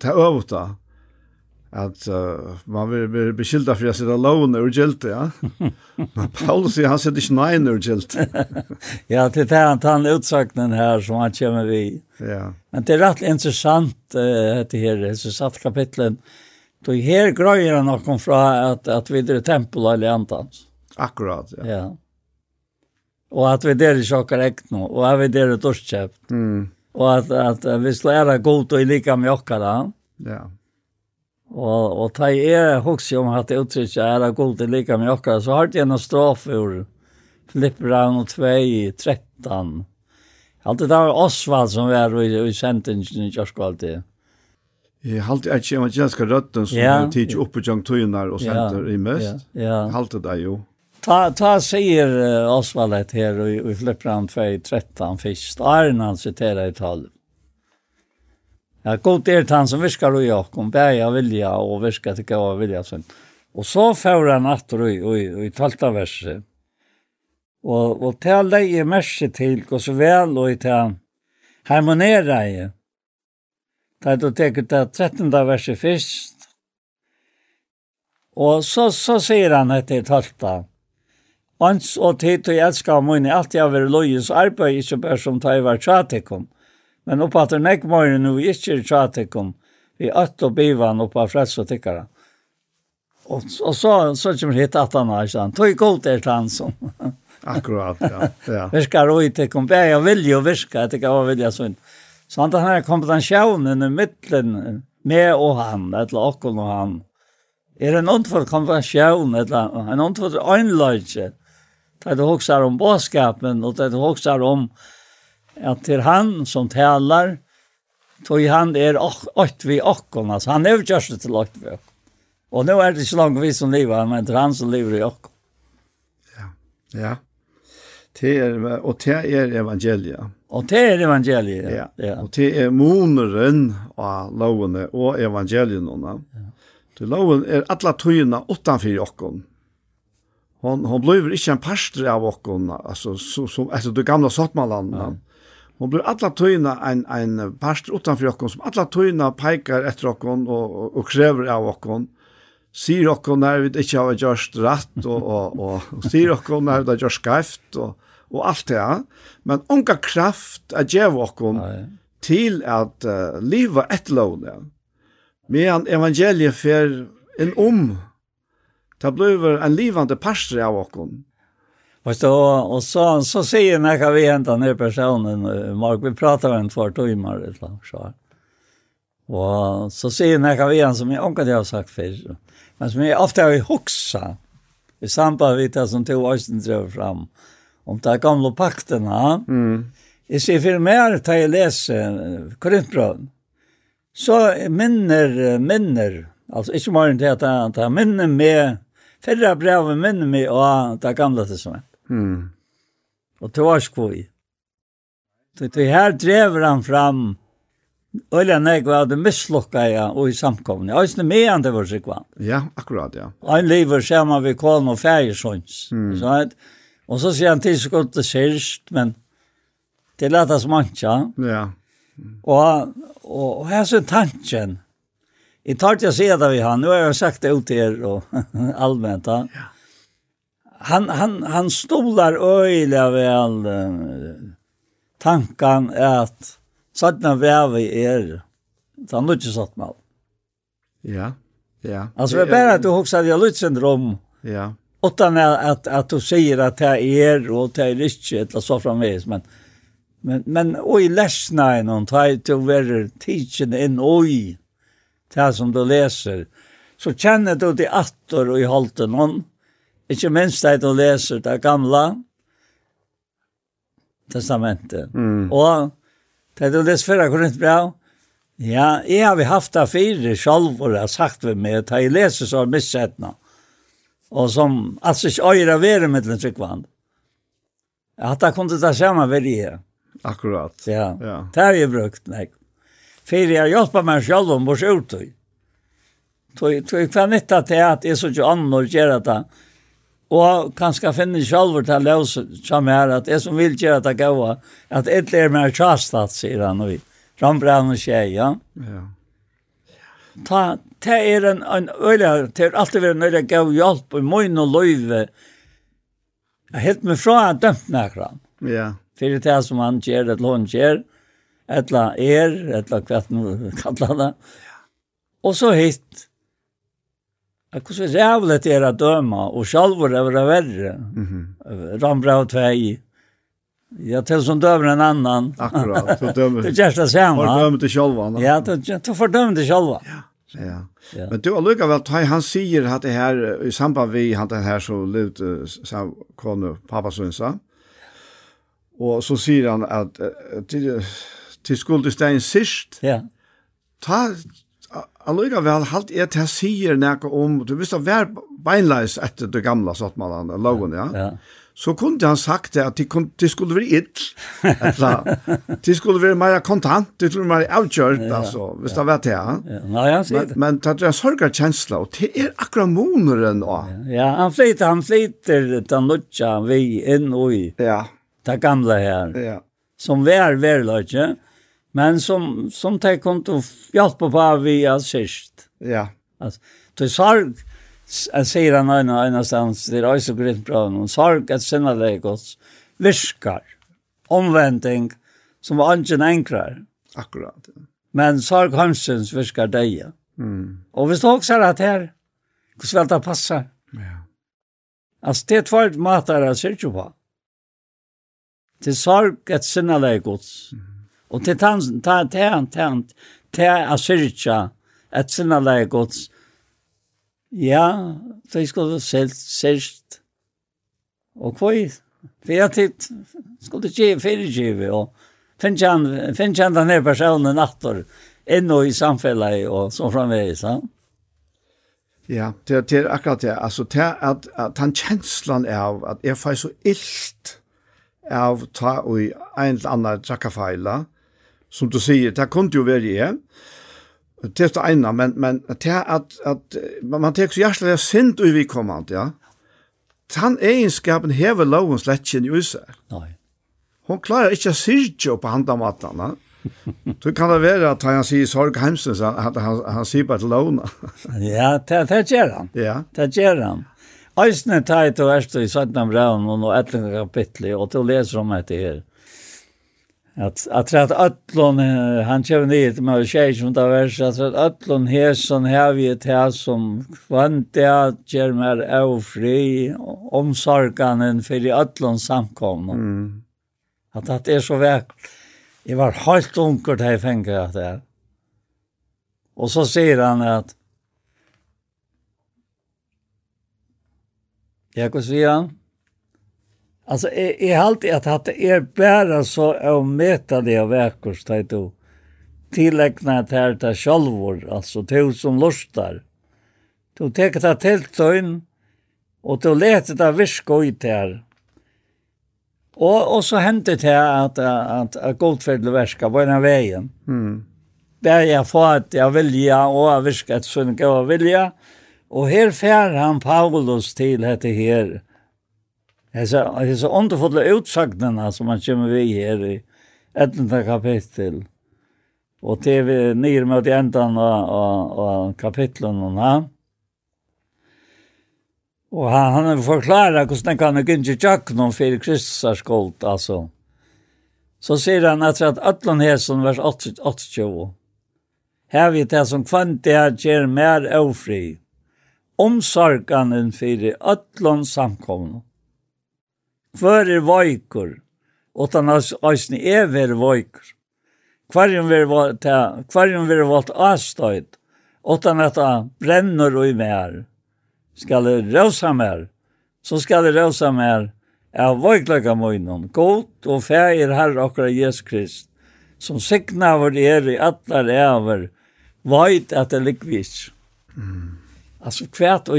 det övta at uh, man vil bli beskylda for å sitte alone och gjelte, ja. Men [laughs] Paulus han sitter ikke nej och gjelte. ja, det är han tar utsakten här som han kommer vi. Ja. Men det är rätt intressant uh, det här så satt kapitlen. Då her grøyer han någon från att att vi det tempel eller antans. Akkurat, ja. Ja. Och att vi där i saker ekno, nu och att vi der är dörrköpt. Mm. Och att att vi slår ära gott og i lika med okkara. Ja. Og, og da jeg husker om at uttrykket er god til like med okkara, så har det en strof ur Flipperan og 2 13. Alt det var Osvald som var i, i sentingen i kjørskvalget. Jeg halte jeg ikke evangeliska røtten som ja. er tidsi oppe i tøynar og senter i mest. Ja. ja. Halte det jo. Ta, ta sier uh, Osvald her i, i Flipperan 2 13 først. Arne han siterer i 12. Ja, god er han som viskar og Jakob, kom vilja og viskar til gåva vilja Sånn. Og så får han att og i i tolta verset. Og, og til dig är merse til, og så vel og i till harmonera i. Det du teker til 13 verset først. Og så så sier han etter talta. Ans og tid och älskar mun alt jeg har vært arbete så bär som tar vart chatekom. Mm Men oppa til nek møyre nu ikke er tjatikum, vi øtt og bivan oppa frels og tikkara. Og, og så, så kommer hit at han har, sånn, tog god er han som. [laughs] Akkurat, ja. ja. Virkar og ikke kom, jeg vilje og virka, jeg tykker jeg vilja sånn. Så han har kompetensjonen i mittlen, med og han, eller okken og han. Er en ondfor kompetensjon, eller en ondfor øynløyde, Det du hoksar om båskapen, og det du hoksar om at det er han som talar, tog han er åkt vi åkken, altså han er jo kjørste til åkt vi åkken. Og nå er det ikke langt vi som lever, men det er han som lever i åkken. Ja, ja. Det er, og det er evangeliet. Og det er evangeliet, ja. ja. Og det er moneren av lovene og evangeliene. Ja. Så loven er alla tøyene utanfor åkken. Hon, hon blir ikke en pastor av åkken, altså, så som, etter det gamla sottmalandet. Ja Hon blir alla tøyna en, en past utanfor okkon, som alla tøyna peikar etter okkon og, og, og krever av okkon. Sier okkon når vi ikke har gjort rett, og, og, og, og sier okkon når vi har gjort skreft, og, og alt det. Men onka kraft er gjev okkon til at uh, livet etterlovne. Men evangeliet fer en om. Det blir en livande pastor av okkon Fast då och så så säger när kan vi hämta ner personen Mark vi pratar en två timmar eller så. Och så säger när kan vi han som jag antar jag har sagt för. Men som jag ofta har huxa. I samband med det som tog Øysten drev fram. Om de gamla pakterna. Mm. Jeg ser for mer til jeg leser Korintbrøn. Så minner, minner, altså ikke morgen til at jeg minner med, fyrre brevet minner med av det gamle testamentet. Mm. Och det var skoj. Så det her drever han fram Olja nek var det mislukka ja, og i samkomne. Og med mean det var sikvann. Ja, akkurat, ja. Han lever sammen vi kån og fægersons. Mm. Så, og så sier han til så godt det sirst, men det letas mancha. Ja. Og, og, og her så tanken. Jeg tar til å si det vi har. Nå har jeg sagt det ut til er og [laughs] allmänt. Ja han, han, han stolar öjliga väl tankan att sådana er, är han har inte satt mal. Ja, ja. Alltså det är bara att du också hade jag syndrom. Ja. Utan att, att du säger att det är och det är inte eller så framvis. Men, men, men oj ledsna är någon tar till att vara tidsen in oj det som du läser. Så känner du det attor och i halten någon. Ikke minst det du leser det gamla testamentet. Mm. Og det du leser fyrre korintbrev, ja, jeg har vi haft det fire selv, og det har sagt vi med, at jeg leser så missettene. Og som, altså ikke øyre være med den tryggvann. At det kunne ta sammen ved det. Akkurat. Ja, ja. det har jeg brukt, nei. Fyrir jeg hjelper meg selv om vårt uttøy. Tog jeg kvann ikke til at jeg så ikke annet å gjøre det, Og kanskje finne selv til å løse som her, at jeg som vil gjøre det gode, at et er mer tjastat, sier han, og frambrenner seg, ja. Ja. Ta, ta er en, en øyla, det er alltid vært en øyla gav hjelp, og møyn og løyve, jeg helt meg fra at dømt nekran. Ja. Fyrir det som han gjør, et lån gjør, eller er, eller etla kvett, kallar det. Og så hitt, Hvordan er rævlet er å døma, og sjalvor er det verre. Mm -hmm. Rambra og tvei. Ja, til som dømer en annan. Akkurat, du [laughs] dømer. du det samme. Har dømer til själva. Ja, du, du fordømer til sjalva. Ja. Ja. ja. Men du allukar vel, han, han sier at det her, i samband vi han den her så levd, sa konu, pappa synsa, og så sier han at til, til skuld i stein sist, ja. ta, Alluga vel, halt [laughs] er til sier nekka om, du visste at vær beinleis etter det gamla sottmannen, loven, ja. ja. Så kunde han sagt det at de, kun, de skulle være ill, etla. de skulle være mer kontant, de skulle være avgjørt, ja, altså, hvis ja. det var det, ja. ja. Nei, han sier det. Men, men det er en sorgarkjensla, og det er akkurat moneren, ja. Ja, han flyter, han flyter, den lutsja vi inn och i, ja. det gamla her, ja. som vær, väl løtje, ja Men som, som de kom til å hjelpe på via sist. Ja. Altså, til sorg, jeg sier han en og øyne stans, det er også greit bra, men sorg at sinne deg gods virker, omvending, som var ikke enklere. Akkurat, ja. Men sorg hansens virker deg. Mm. Og hvis du også er at her, hvordan vil det passe? Ja. Altså, det er tvart mater jeg sier ikke på. Til sorg at sinne deg gods. Mm Og til tansen, ta, ta, ta, ta, a syrkja, et sinna leie gods. Ja, det skulle selt, selt. Og kvoi, for jeg tid, skulle ikke fyrirgive, og finnes han, finnes han denne personen nattor, ennå i samfellet, og så framveis, ja. Ja, det er det er akkurat det. Altså, det er at, at han kjenslan av at jeg får så illt av ta og en eller annen trakkafeila, som du sier, det kunne jo være jeg. Det er det ene, men, men det er at, at man tenker så hjärtliga sint og vi kommer ja. Han egenskapen hever loven slättjen i huset. Nej. Hon klarar inte att syrja på handamatarna. Så kan det være at han sier sorg hemsen, så han, han, han sier bare til lovene. ja, det, det gjør han. Ja. Det gjør han. Øysene tar jeg til verste i 17 braun og noe etter kapitlet, og til å lese om etter her. Att att att allon han kör ner till mig tjej som där vers att allon här som her vi et här som kvant där ger mer ofri omsorganen för allon samkom Mm. Att att är så verk. Jag var helt onkel där fänga at det. Och så säger han att Jag går så han. Alltså är är alltid att att är bara så ometa det av verkos det då tillägna det här till självor alltså till som lustar. Du tar det till tön och du lät det viska ut här. Och och så hände det att att att Goldfeld verska på den vägen. Mm. Där jag får att jag vilja och viska ett sån gå vilja. Och här fär han Paulus till heter här Hesa hesa underfulla utsagnarna som man kommer vi här i 11 kapitel. Och det är nere mot ändan av av kapitlen och han. Och han han förklarar hur den kan inte jack någon för Kristus är skuld alltså. Så säger han att att är hesen vers 80 80. Här vi det som kvant det ger mer ofri. Omsorgan för allan samkomna Fyrir vajkur, utan hans æsni er veri vajkur. Kvarjum veri valgt, kvarjum veri valgt avstøyt, den at han brenner i mer. Skal det røsa mer, så skal det røsa mer av vajklaka møgnon, god og fægir herre okra Jesus Krist, som sikna vår er i atlar ever, vajt at det likvis. Mm. Alltså kvärt och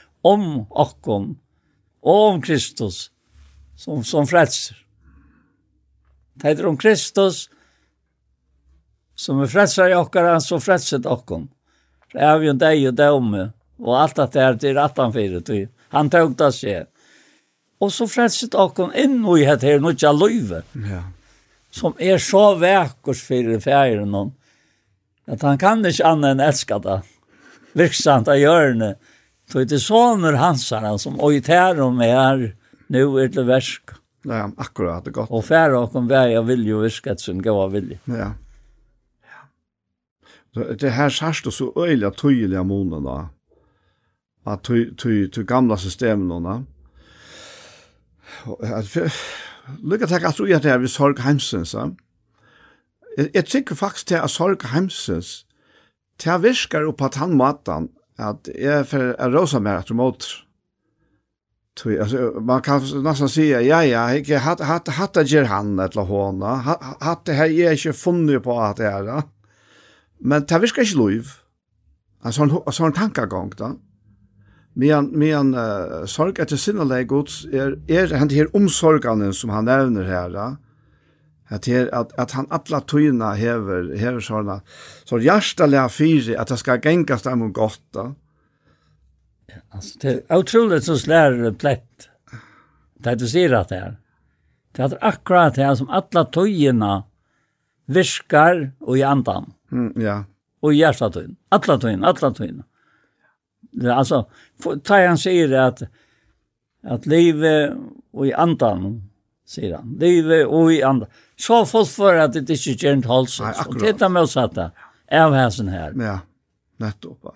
om okkon og om Kristus som, som frelser. Det heter om Kristus som er frelser i okkara, så frelset okkon. Det er vi jo deg og dømme, og alt at det er til rattan fyrir, til han tøk det seg. Og så frelset okkon inn i het her, nødja løyve, ja. som er så vekkurs fyrir noen, at han kan ikke annet enn elska det, virksamt av hjørnet, Så det är såner hansarna som oiterum är nu er til värsk. Ja, akkurat det gott. Och färre och kom vär jag vill ju viska sin av vilje. Ja. Så det här särst och så öjliga tydliga månen då. Att ty, ty, ty gamla systemen då. Lycka tack att du är där vid Sorg Heimsens. tykker faktisk faktiskt at Sorg Heimsens det virkar på tannmatan at jeg får en rosa mer etter mot. altså, man kan nesten si, ja, ja, ikke, hatt, hade hat, hat, gjør han eller hånda, Hatt det här er ikke funnet på at det er, da. Men det virker ikke lov. Alltså, en sån tankegang, da. Men, men uh, sorg etter sinneleg gods er, er den her omsorgene som han nevner her. Ja at her at, at han alla tøyna hever hever såna så hjartaliga fyri at det skal gengast dem gott. Ja, alltså det är otroligt så slär plätt. Det du ser att det är. Det är akkurat det som alla tøyna viskar och i andan. Mm, ja. Och i hjärtatøyna. Alla tøyna, alla tøyna. Det alltså tar han säger att att livet och i andan säger han. Livet och i andan så folk för att det inte ikke gjerne halsen. Nei, akkurat. titta Og det er motsatt av hæsen her. Ja, nettopp.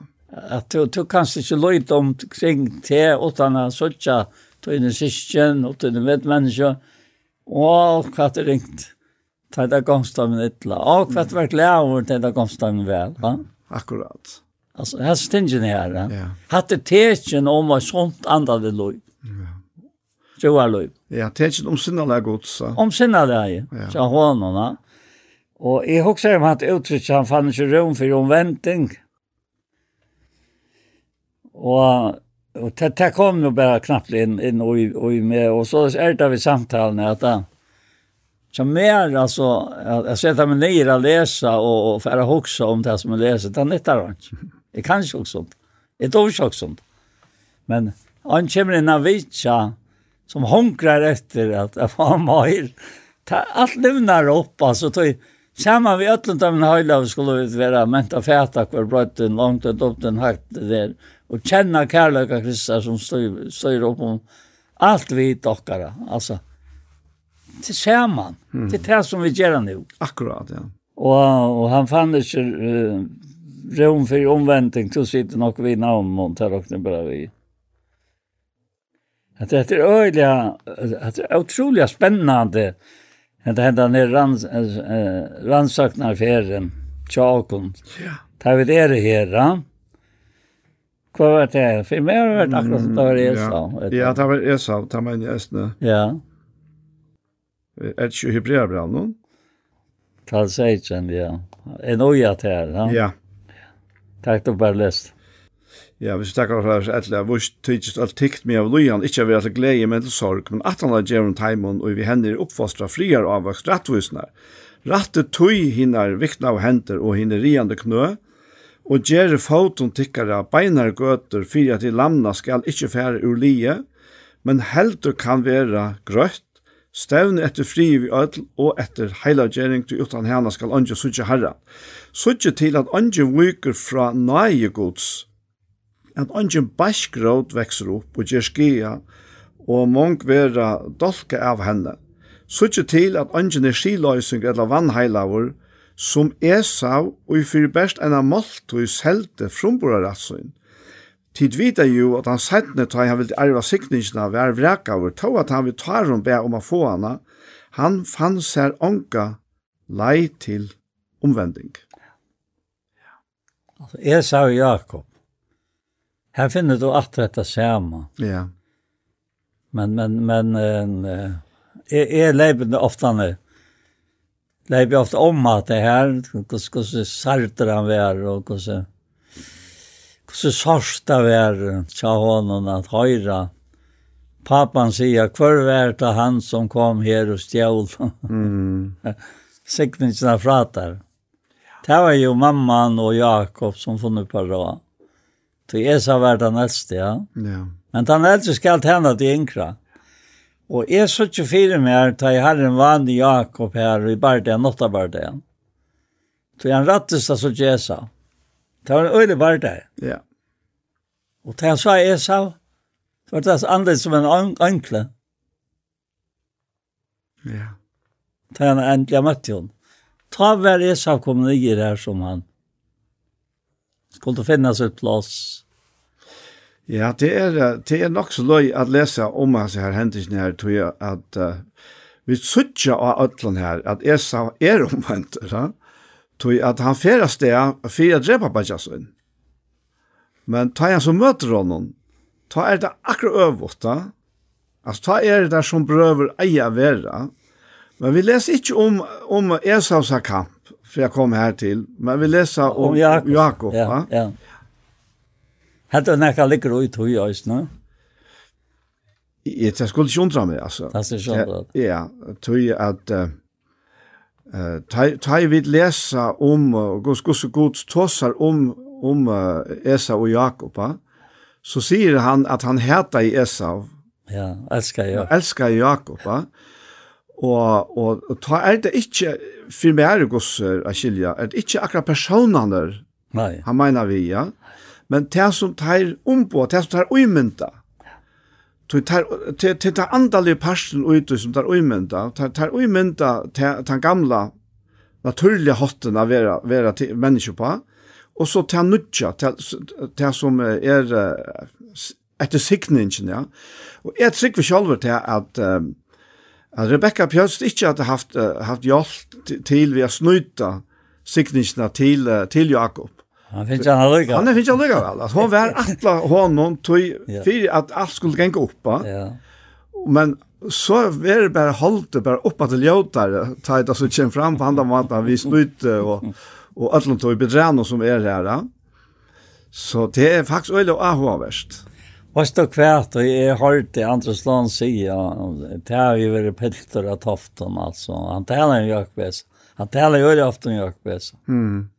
Att du, du kan inte løyte om kring te, utan å søtja tøyne syskjen, og tøyne medmänniska. Och hva det ringt. Ta det gomstamen ytla. Og hva det var glad over ta det gomstamen vel. Va? Akkurat. Alltså här stingen här. Ja. Hade tecken om vad sånt andade lojt troarløy. Ja, tenkt om sinnalega gods. Om sinnalega, ja. så hånene. Og jeg husker om at uttrykket han fann ikke rom for omventing. Og, og det, det kom jo bare knappt inn, inn og, og med, og så er det vi samtalen at han, Så mer alltså jag sätter mig ner och läsa och, och för att huxa om det som jag läser. Det nettar inte. Det kan inte också. Det är inte också. Men han kommer in och vitsar som honkrar efter att att han mer allt livnar upp alltså tog samma vi öllum av en höjla skulle vi vara menta fäta kvar brötten långt upp den hakt där och känna kärleka Kristus som styr, styr upp om allt vi dockare alltså. Till samman mm. till det som vi gör nu. Akkurat ja. Och och han fann det uh, rum för omvändning så sitter nog vi namn och tar också bara vi Att det är öliga att det är otroligt spännande att händer när rans äh, ransaknar färden Chakon. Ja. Tar vi det här då? Vad var det? För mig har det varit akkurat som det var i Esau. Ja, det var Esau, det var i Esne. Ja. Er det ikke hebreabran noen? Tal seitsen, ja. En oja till här, ja. Ja. Takk, du bare lest. Ja, hvis vi takkar for det, etla, vurs tykist alt tikt med av lojan, ikkje av til glede men til sorg, men at han har en taimon, og vi hender oppfostra friar avvaks rattvisnar. Ratte tøy hinnar vikna av hender og hinner riande knø, og gjere foton tikkara beinar gøter fyrir at de lamna skal ikkje fære ur lije, men heldur kan vera grøtt, Stevne etter fri vi ødel og etter heilagjering til utan hana skal anje suttje herra. Suttje til at anje viker fra naiegods at ongen baskgråd vekser opp og gjør skia, og mong vera dolka av henne. Sutje til at ongen er skiløysing eller vannheilavur, som Esau og i fyrir best enn av Maltøy selte frumboraratsun. Tid vita jo at han sættne ta han vil arva sikningina vi vrekavur, vrakaver, at han vil tarum be om å få hana, han fann sær onka lei til omvending. Altså, Esau og Jakob, Här finner du att detta samma. Ja. Men men men eh är är lever ofta när lever ofta om att det här hur så saltar han var och hur så så sarsta var, sa honom att höra. Pappan säger kvar värt han som kom här och stjäl. Mm. [laughs] Sekvensen pratar. Det var ju mamman och Jakob som funnit på det. Så Esa var den eldste, ja. ja. Men den eldste skal tjene til yngre. Og jeg så ikke fire mer, da jeg har en vanlig Jakob her, i Bardia, nåtta Bardia. Så jeg rattes det så ikke Esa. Det var en øyne Bardia. Ja. Og da jeg sa Esa, så var det annerledes som en ankle. Ja. Da jeg endelig møtte henne. Ta hver Esa kom ned her som han. Skulle det finnas ett plats? Ja, det är det är nog så löj att läsa om hans här händelsen här tror jag att uh, vi sötja av allan här att Esa är omvänt, va? Tror att han färas det för att dräpa Bajasun. Men tar han så möter honom. Ta är det akkurat övervått, va? Alltså ta är det där som bröver eja vera. Men vi läser inte om, om Esavs kamp för jag kom här till. Men vi läser om, om Jakob. Jakob ja, va? ja. Hade du näka ligger ut hur jag just nu? Jag skulle inte undra mig alltså. Det är så Ja, tror jag att eh ta ta vid läsa om Guds Guds Guds tossar om om Esa och Jakob. va? Så säger han att han heter i Esa. Ja, älskar jag. Älskar Jakob. Och och ta är det inte för mig är det gossar att skilja. Att inte akkurat personer. Nej. Han menar vi, ja. Men det som tar om på, det som tar omynda. Du tar till till det andliga parten ut som tar omynda. Tar tar omynda den gamla naturliga hotten av vara vara till människor på. Och så tar nutja till som är etter signingen, ja. Og jeg trykker selv til at att at Rebecca Pjøst ikke hadde haft, haft hjelp til ved å snuta sikningene til, til Jakob. Han finnes han alluga. Han finnes han alluga vel. At hon var atla honom tog fyrir at alt skulle genga oppa. Ja. Men så var det bare holdt bare oppa til ljøtare, ta et altså kjem fram på andre måten, vi snute og, og ötlom tog bedreno som er her. Så det er faktisk øyla og ahoverst. Vad står kvärt och jag hörde andra Land säga det har ju varit peltor att tofton alltså. Han talar ju Jökbäs. Han talar ju ofta om Jökbäs. Mm.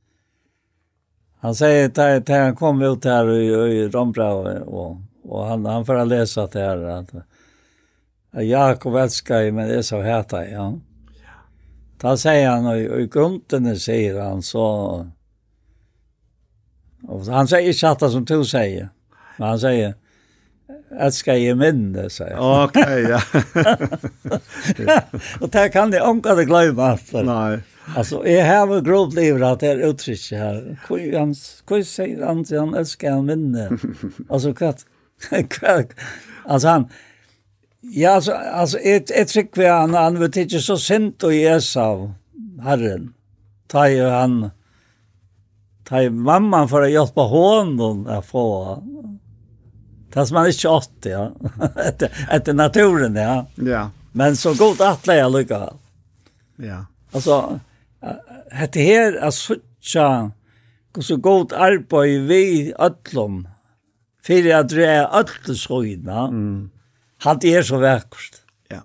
Han säger att han kom ut här i, i Rombra och, och han, han får läsa det här att Jakob älskar ju men det är så häta ja. Då säger han och i grunden säger han så och han säger inte att som du säger men han säger att ska jag minna så. Okej, ja. Och det kan det anka det glömma för. Nej. Alltså jag har en grov liv att det är uttryck här. Hur han hur säger han att han älskar han minne. [laughs] Alltså katt. [laughs] alltså han Ja, alltså alltså ett ett trick vi han han vet inte så sent och yes av Herren. Ta ju han ta mamman för att hjälpa honom att få Det som man är åt, ja. [laughs] efter, efter naturen, ja. Ja. Men så god att lära lycka. Ja. Alltså, hette här är suttja så god arbeid vi öllom. För att det är öllskojna. Mm. Han är så verkligt. Ja.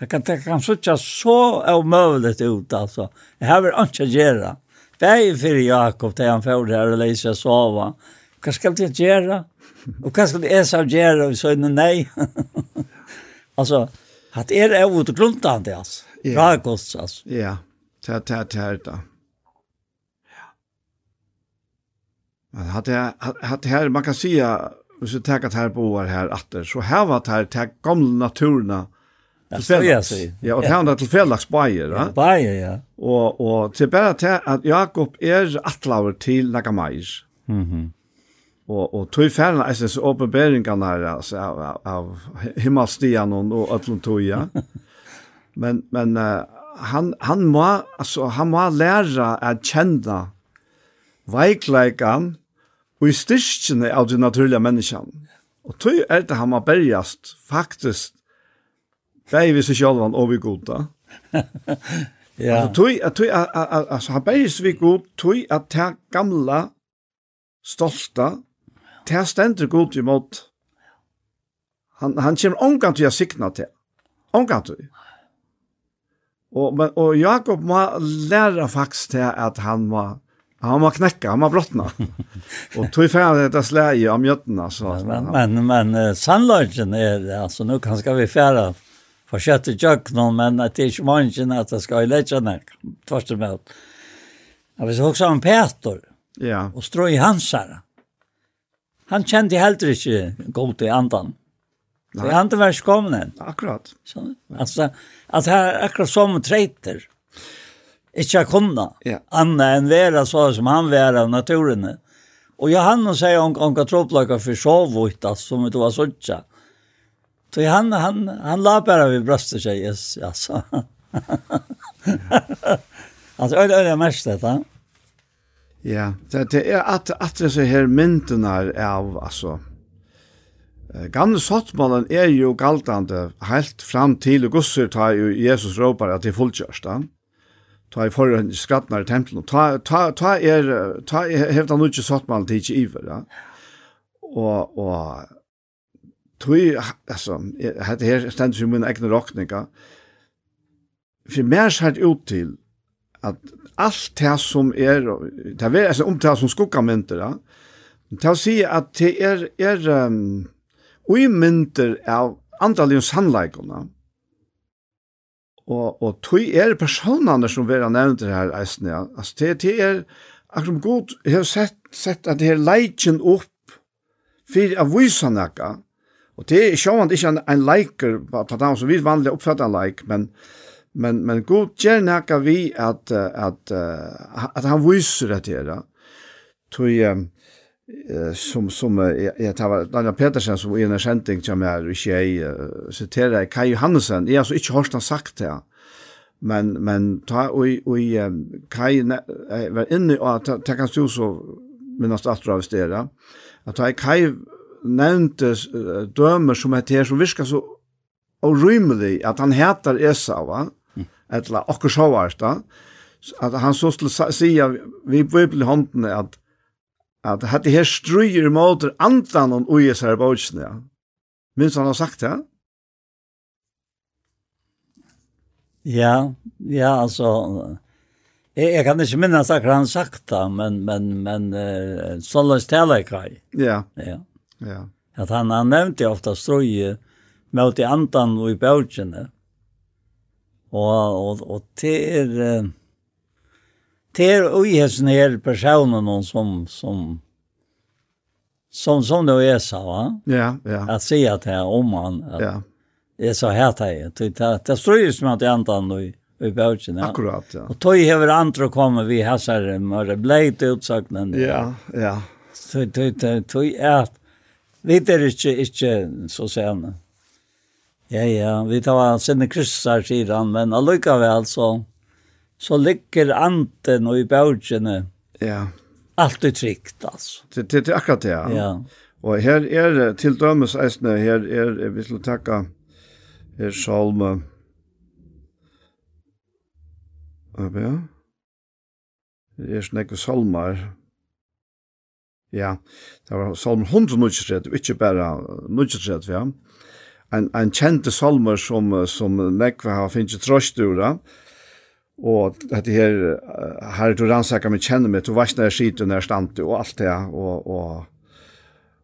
Det kan, det kan så så omöjligt ut, alltså. Det har vill inte göra. Det är för Jakob, det han får här och läser sova. Ja hva skal jeg gjøre? Og hva skal jeg så gjøre? Og [laughs] så er det nei. altså, at er det jo til grunnen det, altså. Yeah. Rakost, altså. Ja, det er det her da. Men hatt det her, man kan säga, hvis vi tar at her boar her atter, så her var det her, det gamle naturene, Det ska jag säga. Ja, og han har till Felix Bayer, va? Bayer, ja. Og, og til till bara at Jakob är attlaver till Nagamais. Mhm og og tøy ferna er så åpenberingarna her altså av, av himmelstian og atlon toja. [laughs] Men men uh, han han må altså han må læra at kjenna veikleikan og i styrkjene av de naturlige menneskene. Og tøy er det han må berjast faktisk Bæði við seg sjálvan og við Gud [laughs] da. ja. Altså, tui, tui, altså, han bæðis vi god, tui at ta gamla, stolta, Det er stendt imot. Han, han kommer omgang til å sikne til. Omgang til. Og, men, og Jakob må lære faktisk til at han må, han må knekke, han må brottna. [laughs] og tog ferdig dette slaget av mjøttene. Så, men, men, men, men sannløgjen er det, altså nå kan skal vi ferdig for sjette kjøkkenen, men det er ikke mange at det skal i lekkene, tvers og med. Jag vil også ha en Peter, ja. og strå i hans her han kjente heller ikke god til andan. Nei. Så han var ikke Akkurat. Så, altså, at her akkurat som treiter, ikke har kunnet, ja. annet enn være så som han være av naturen. Og Johannes sier om, om katropplaka for sovutt, altså, som det var sånn. Så han, han, han la bare vid brøstet seg, yes, [laughs] altså. altså, øyne, øyne, mest dette. Ja. Ja, det, det er at, at disse her myndene av, altså, Gamle sottmålen er jo galtande helt fram til gusser ta jo Jesus råpar at det er fullkjørst. Da. Ta i forhånd skrattnar i tempelen. Ta, ta, ta er, ta er, hevda nu ikke sottmålen til ikke iver. Da. Og, og, tui, altså, hette her stendes jo min egne råkninga. For mer sært ut til at allt det som er, det er altså, om det som skuggamynter ja. Det å si at det er, er um, uimynter av andaliga sannleikene, Og, og tog er personene som vi har nevnt det her, eisen, ja. altså det, det er, akkurat god, jeg har sett, sett at det er leitjen opp for å vise noe, og det er sjåan ikke en, en leiker, på, på det som vi vanlig oppfatter en leik, men, men men men god ger näka vi att att att han visar det här tog som som jag tar Daniel Petersen som i en skänting som jag i tjej citerar Kai Johansen är alltså inte hörst han sagt det men men ta och och Kai var inne och ta kan stå så men att att avstera att ta Kai nämnde dömer som heter som viskar så och rymlig att han heter Esau va eller akkur sjåvart da, at han så skulle si vi bøybel i håndene at at hette her struer mot andan og ui sær bøysene. Ja. Minns han har sagt det? Ja? Ja, ja, altså, jeg, jeg kan ikke minnes akkurat han sagt det, men, men, men uh, så løs tale jeg kan. Ja. ja. ja. At han, han nevnte ofta strøye mot i andan og i bøtjene. Og, og, og det er, det er uihesen her personen som, som, som, som det er sa, va? Ja, ja. At si at det er om han, at ja. jeg sa her til jeg. Det, det, det strøyes med at jeg antar han i, i bøtjen. Ja. Akkurat, ja. Og tog hever andre kommer vi hæsar, men det ble ikke utsøknen. Ja, ja. Tog, tog, tog, tog, tog, tog, tog, ikke tog, tog, tog, Ja, ja, vi tar sinne kryssar, sier han, men allikevel så, så ligger anten og i bøtjene. Ja. Alt er trygt, altså. Det, det, det er akkurat det, ja. ja. Og her er til dømes eisne, her er, vi skal takke, her salme, hva ja, det er snakke salmer, ja, det var salmer 100 nødgjøret, ikke bare nødgjøret, ja, ja, en, en kjente salmer som, som nekve har finnet trøst ur han. Og dette her, her du rannsaka med kjenne meg, du varsna jeg skiten når jeg stand og alt det, og, og,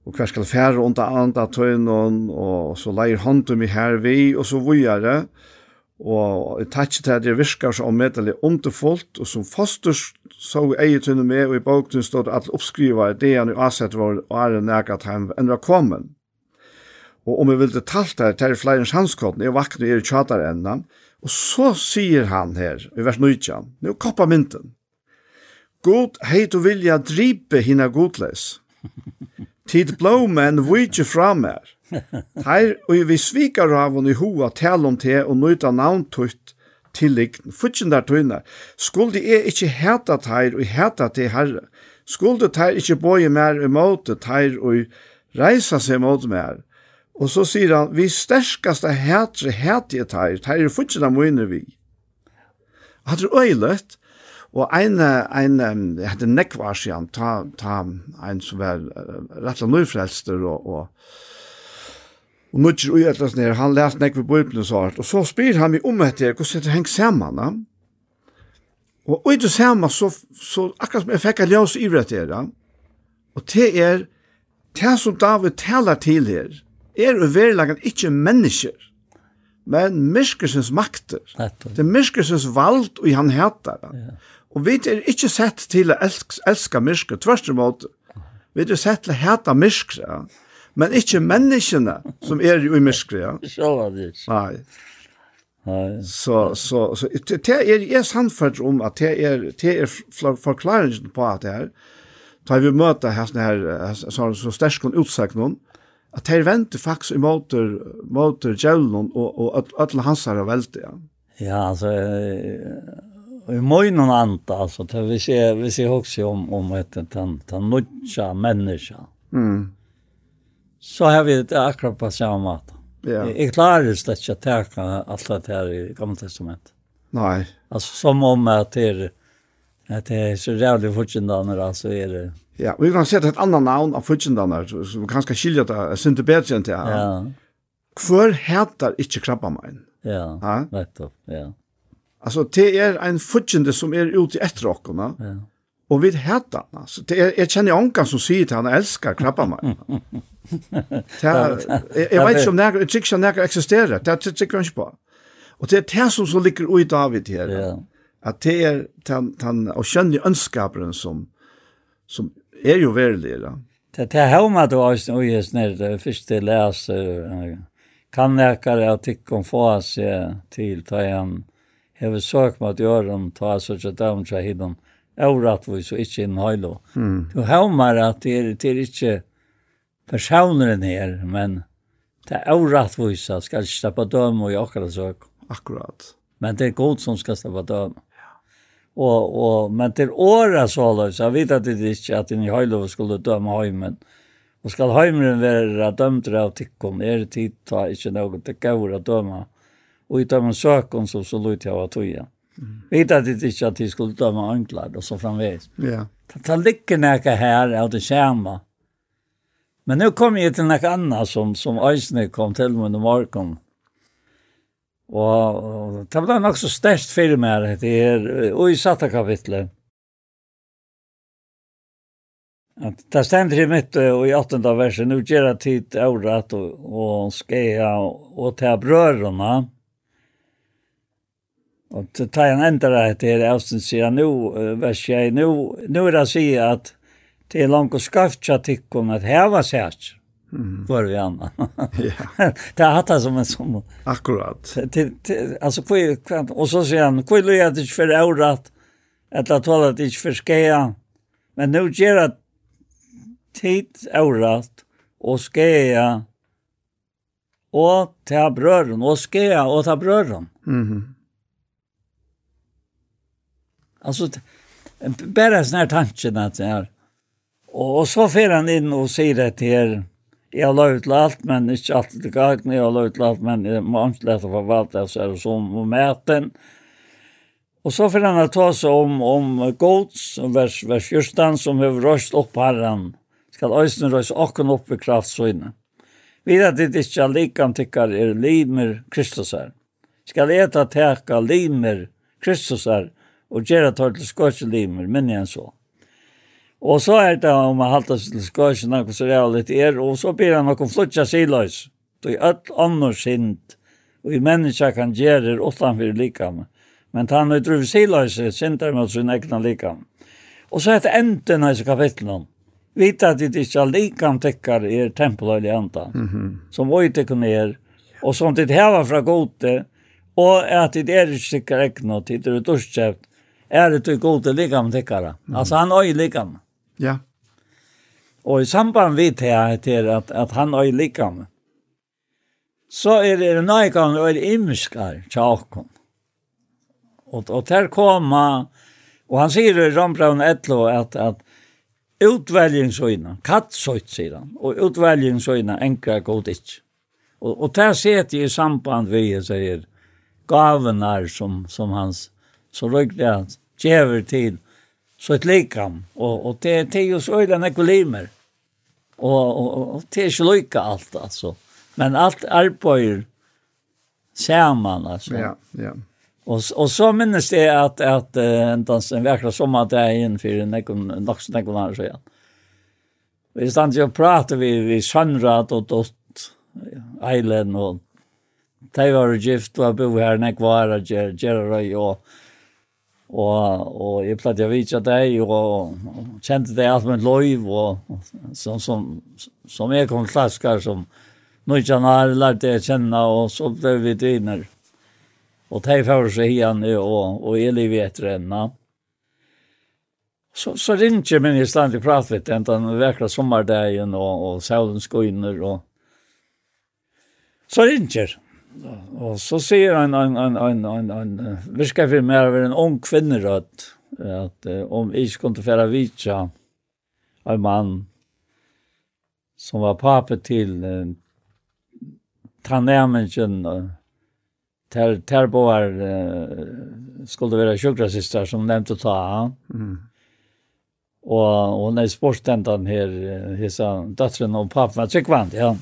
og hver skal fære under andre tøynen, og så leier hånden om her vi, og så vujere. Og jeg tatt til at det virker så omedelig underfullt, og som foster så eget hun med, og i boken stod at oppskriver det han jo avsett var, og er nægat han enn var kommet. Og om jeg ville talt her, til enn hanskotten, jeg vakna og er tjater enda, og så sier han her, i vers 19, nu koppa mynten. God heit og vilja dripe hina godles. Tid blå menn vujtje fram her. Her og vi svikar av hon i hoa tal om te og nøyta navn tutt tillikten, futsin der tøyna. Skulde jeg ikkje heta teir og heta te herre. Skulde teir ikkje boje mer i måte teir og reisa seg mot mer Og så sier han, vi sterskaste hætre hætige tær, tær er fortsatt av møyne vi. Hatt er øylet, og ein, ein, hette Nekvarsian, ta, ta ein som var rett og nøyfrelster, og, og, og nødger ui etter ned, han lest Nekvar på Bibelen og svart, og så spyr han meg om etter, hvordan det hengt sammen, da? Og ui det sammen, så, så akkurat som jeg fikk av ljøs i rett her, og det er det som David taler til her, er og verilagan ikkje mennesker, men myrskersens makter. Det er myrskersens vald og han heter det. Og vi er ikkje sett til å elsk, elska myrsker, tvørst imot. Vi er sett til å heta myrsker, ja. men ikkje menneskene som er i myrsker. Ja. Sjåla det ikke. Nei. Så, så, så det er, er samfunnet om at det er, det er forklaringen på at det er, da vi møter her, her så, så stersk utsak noen, at de venter faktisk imot motor djevlen og, og alle hans her velte, ja. Ja, altså, i møgnen anta, altså, det vi ser, vi ser også om, om et, den, den nødja menneska. Mm. Så har vi det akkurat på samme måte. Ja. Jeg klarer slett ikke å teka alt det her i Gamle Testament. Nei. Altså, som om at det er, at det er så rævlig fortjentene, altså, er det, Ja, vi kan sett ett annat namn av fudgen där så vi kanske skilja det synte bättre än det. Ja. Kvar heter inte krabba mig. Ja. Ja, rätt Ja. Alltså det är en fudgen som är ute efter oss. Ja. Och vi heter han. Så det är jag känner onkan som säger att han älskar krabba mig. [laughs] Ja, jag vet inte om det tycks jag när existerar. Det tycker jag inte på. Och det är det som så ligger i David här. Ja. Att det är den, den och känner önskaparen som som er jo verlig, da. Det er hjemme du har ikke noe snir, det er først leser, kan jeg ikke det at ikke om få seg til, ta igjen, hever søk med at gjøre dem, ta seg til dem, ta hidden, avrattvis og ikke innen høylo. Du har hjemme at det er, det er ikke personeren her, men det er avrattvis, skal ikke steppe døme og i akkurat søk. Akkurat. Men det er god som skal steppe døme og, og, men til åra så løs, jeg vet att det är at i høylov skulle døme hemmen. Och skall hemmen vara dømt av tikkon er det tid ta inte något til går å døme. Och i man söker så så lut jag att toja. Vet att det ikke at de skulle døme anklad och så framvis. Ja. Det tar lika näka här av det skärma. Men nu kommer jeg till noe annet som som Øysene kom till mig i morgon. Og, og det ble nok så størst fyrir meg det er og i satte kapitlet. At det stender i mitt og i åttenda verset, nu jeg tid året og, og skeia og ta brørene. Og til ta en enda det her, avstens sier nu, vers jeg, nu, nu er det å si at det er langt og skaft tja tikkun at heva sært. Mm. Var vi anna. [laughs] [laughs] Ja. Det har hatt som en som. Akkurat. Till alltså på och så säger han, "Kul är det för aurat att att hålla det inte för skäja." Men nu ger det tid aurat och skäja och ta bröden och skäja och ta bröden. Mhm. Alltså bara sån här tanken att det är. Och så får han in och säger det till Jeg har lov til alt, men ikke alltid til kakene. Jeg har lov til alt, men jeg må ikke lete for valgt det, så er det som om maten. Og så får han ta seg om, om gods, vers, vers 14, som har røst opp herren. Skal øyne røst åkken opp i kraftsøyne. Videre til det ikke likan tykker er limer Kristus her. Skal eta teka limer Kristus her, og gjøre tar til skåse limer, men igjen så. Og så er det om man halter til skøysen, og så er er, og så blir han noen flutja siløys. Det er alt annars sint, og i menneska kan gjøre det utenfor likam. Men han er drøv siløys, sint er mot sin egna likam. Og så er det enden av kapitlet. Vita at det ikke er likam tekkar er tempeløylig andan, mm -hmm. som vøytekon er, og som det heva fra gode, og at det er ikke sikker egna, det er dorskjøpt, er det gode likam tekkara. Altså han oi likam. Mm Ja. Og i samband vi til at, at han er likam, så er det nøykan og er imskar tjakken. Og, og der koma, og han sier i Rambraun Etlo at, at utvelgingsøyna, kattsøyt sier han, og utvelgingsøyna enkra god ikke. Og, og der seti i samband vi sier gavenar som, som hans, så røykte han, kjever til, så ett likam och och det det är ju så öliga nekolimer. Och och, och det är ju lika allt alltså. Men allt arbete samman alltså. Ja, ja. Och och så minns det att att ända en verklig sommar att det är in för en nekon dags nekonar så ja. Vi stann ju prata vi vi Sandrat och då Island och Tei var gift og bo her nek var og gjerra røy og og og jeg pleide å vite deg og, og kjente deg alt med løyv og, og sånn som som jeg kom klaskar som nå ikke har lært det å kjenne og så ble vi diner og de får seg igjen og, og jeg lever etter henne. Så, så ringte jeg min i stand til prat litt enn den vekra sommardagen og, og saulen skoiner og så ringte jeg. Och så ser han en en en en en vi ska för mer av en ung kvinnorött att om vi skulle inte föra vitcha en man som var pappa till eh, tannämningen ter terboar uh, skulle vara sjukrasistar som nämnt att ta. Mm. Och och när sportständan här hisa dottern och pappa Tryggvand ja.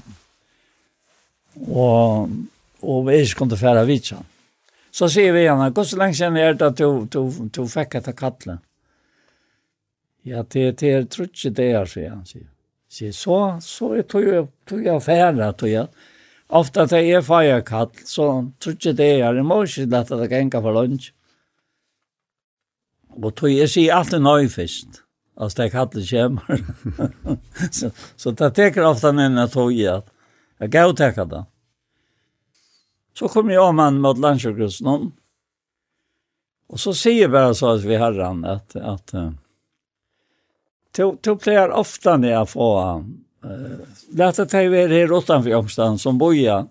Och och vi ska inte färra vid så. Så ser vi henne, går så länge sedan är det att du, du, du fick ett kattle. Ja, det, det är trutsi det är, säger han. Säger, så, så tog jag, tog jag färra, tog jag. Ofta att jag är fajakall, så trutsi det är, det måste inte lätt att det gänga för lunch. Og tog jeg sier alltid nøy først, Alltså det kallet kommer. så, [laughs] så det teker ofta när jag tog jag. Jeg gav täcka det. Så kom jag han mot landsjukhusen. Och så säger bara så at vi herran att att to to player ofta när jag får eh låta dig vara her utenfor omstand som boja.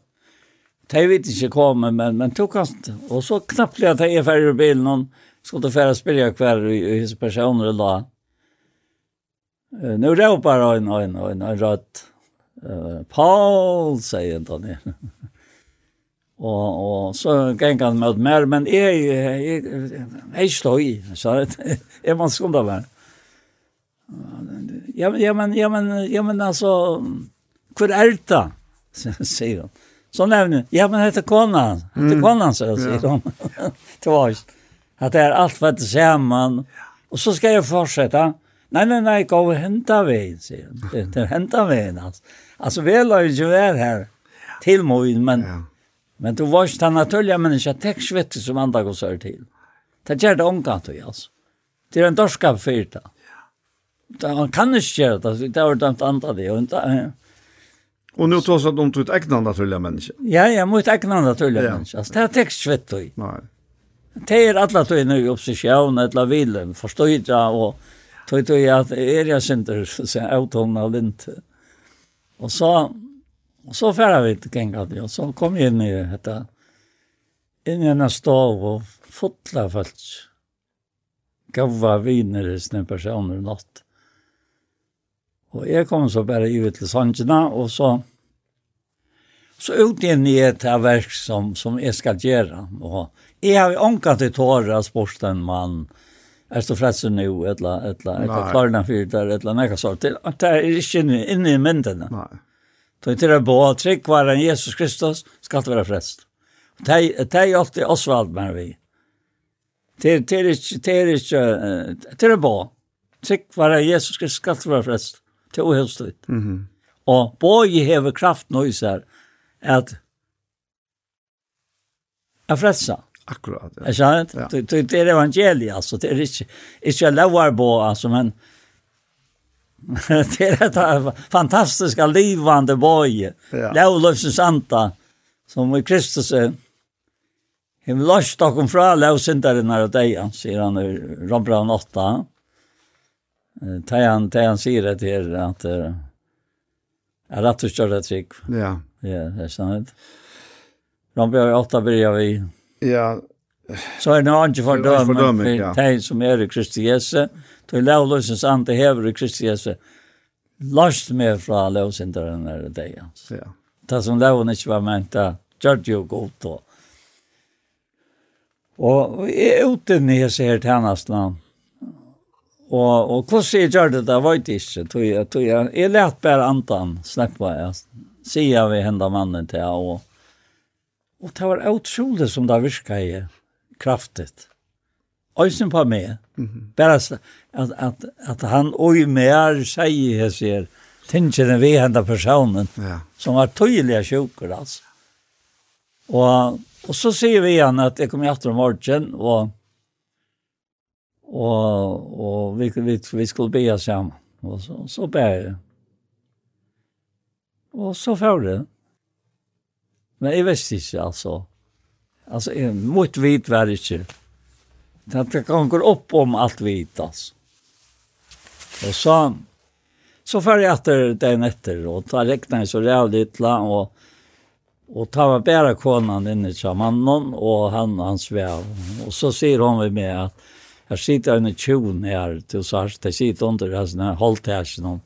De vet ikke kommer men men tog han och så knappt jag tar för i bilen og skulle färra spela kvar i his personer då. Eh nu ropar han en en en rött. Eh Paul säger inte han. [laughs] Og, og så gikk han med mer, men jeg, jeg, jeg, jeg stod i, sa det. Jeg [laughs] må skunde meg. Ja, men, ja, men, ja, men, ja, men altså, hvor er det? [laughs] sier han. Så nevner ja, men dette kona, dette kona, sier han. [laughs] Det var ikke. At det er alt for det sammen. Og så skal jeg fortsette. Nei, nei, nei, gå og hente veien, sier han. Det er hente veien, altså. Altså, vi la jo ikke være her til morgen, men... Ja Men du var den naturliga människa textvettig som andra går sör till. Det gör det omgant vi alltså. Det är en dorskap för det. Han kan inte göra det, det har dömt andra det. Och, inte, och nu trots att de tog ett ägna naturliga människa. Ja, ja, mot ägna naturliga ja. människa. Alltså, det är textvettig. Nej. Det är alla tog nu i opposition, alla vill, förstår jag och tog tog jag att är jag synder så [laughs] jag avtålna lint. Och så Och så färra vi till det, och så kom jag in i detta in i en stav och fotla folk. Gava viner i sina personer natt. Och jag kom så bara ut till Sanjina och så så ut in i ett här verk som, som jag ska göra. Och jeg har ångat til i tårar sporten man är så frätsen nu, eller, eller, eller, eller, eller, eller, eller, eller, eller, eller, eller, eller, er eller, eller, eller, eller, eller, eller, eller, eller, Då inte det bara trick var en Jesus Kristus ska det vara frälst. Det det är alltid Oswald men vi. Det det är det är det är bara trick var en Jesus Kristus ska det vara frälst. Det är helt rätt. Mhm. Och boje häver kraft nu så att att frälsa. Akkurat. Ja. Är sant? Det är evangeliet alltså det är inte inte lovar bara alltså men [laughs] det är detta fantastiska livande boj. Ja. Lovlovsens anta som i Kristus är. Hem lost och kom från lovsyndaren när det han säger han i Rombran 8. Det han, det han säger det här att är rätt att köra trick. Ja. Ja, det är sant. Rombran 8 börjar vi. Ja. Så är det inte fördömen för de som är i Kristus Jesus. Ja Då lovløsens ande hever i Kristi Jesu. Last meg fra lovsynderen er det hans. Ja. Det som loven ikke var ment, det gjør det jo godt då. Og jeg er ute nye ser tjenestene. Og, og hvordan jeg gjør det, det var det ikke. Tog jeg, tog jeg, jeg lät bare antan slippe. Jeg sier vi hända mannen til, og, og det var utrolig som det virket i kraftigt. Øysen på meg. Mm. Bara att att att han oj mer säger här ser tänker vi hända personen ja. som var tydliga sjuker alltså. Och och så säger vi igen att det kommer efter morgon och och och vi vi vi skulle be samman och så så ber jag. Och så får det. Men jag visste inte alltså. Alltså, mot vit var det inte. Det går opp om allt vit alltså. Och så så för jag etter den etter, og da rekna räkna så jävligt la och och ta var bara konan inne så mannen och han hans vev. Och så säger hon med mig att jag sitter en tjon her til så här sitter under hans när hållt här så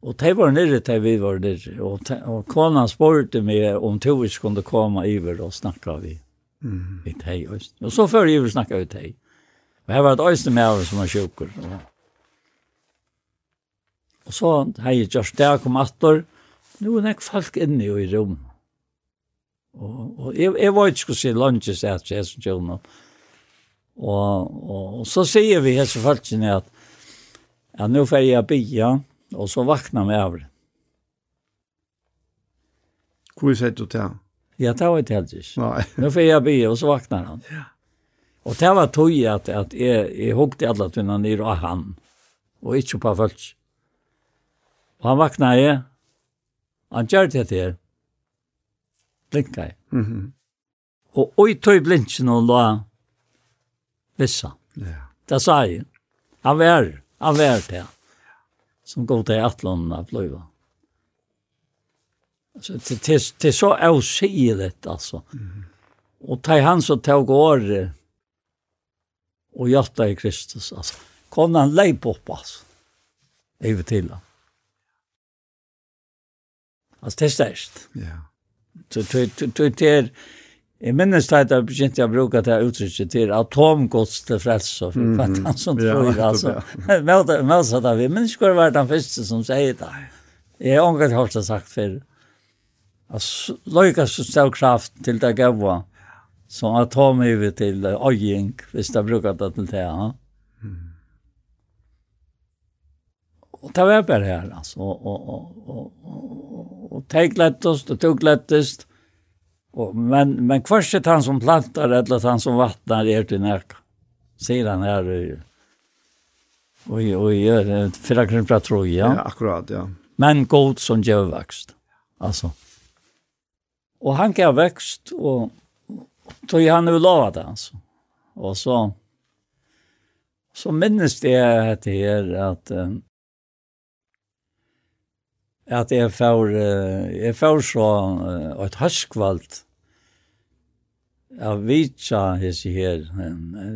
Och det var nere til vi var där och, och konan spurte meg om Tovis kunde komma över och snacka vi. Mm. I tei, oist. Og så før jeg vil snakke ut tei. Og her var et oist med alle som var sjukker. Og og så hei jeg just der kom atter. Nå er nek folk inne i rom. Og, og jeg, jeg var ikke skulle si lunches etter som kjønner. Og, og, og så sier vi hese folkene at ja, nå får jeg bia, og så vakna vi av det. Hvor er det du til? Ja, det var ikke helt ikke. Nei. Nu får jag be och så vaknar han. Ja. Och det var tog att, att jag, jag huggde alla tunna ner av han. Och inte på folk. Och han vaknade jag. Han gör det till Blinkar jag. Mm -hmm. Och oj tog blinken och la vissa. Ja. Det sa jag. Han var, han var det. Som går till Atlanen av blöva. Så det det, det är så avsidigt alltså. Mm. Och ta han så tog år och hjärta i Kristus alltså. Kom han lej på pass. Över till han. Alltså det är störst. Ja. Så det är Jeg minnes det at jeg begynte å bruke det uttrykket til atomgods til frelse, for mm -hmm. han som tror, [laughs] ja, [laughs] altså. Melsa da vi men ikke hva det den første som sier det. Jeg har omgått hørt det sagt før. Alltså lojka så stor kraft till det gav som att ta mig över till ojing, visst jag brukat det till det här. Mm. Och ta var bara här alltså och och och och och tog lättast och tog lättast. Och men men kvarset han som plantar eller han som vattnar är till näka. Ser han här ju. Oj oj gör det för att tror jag. Ja, akkurat ja. Men god som gör växt. Alltså. Og han gav vekst, og tog han jo lova det, altså. Og så, så minnes det etter her at at jeg får, jeg får så et høskvalgt av vitsa hese her,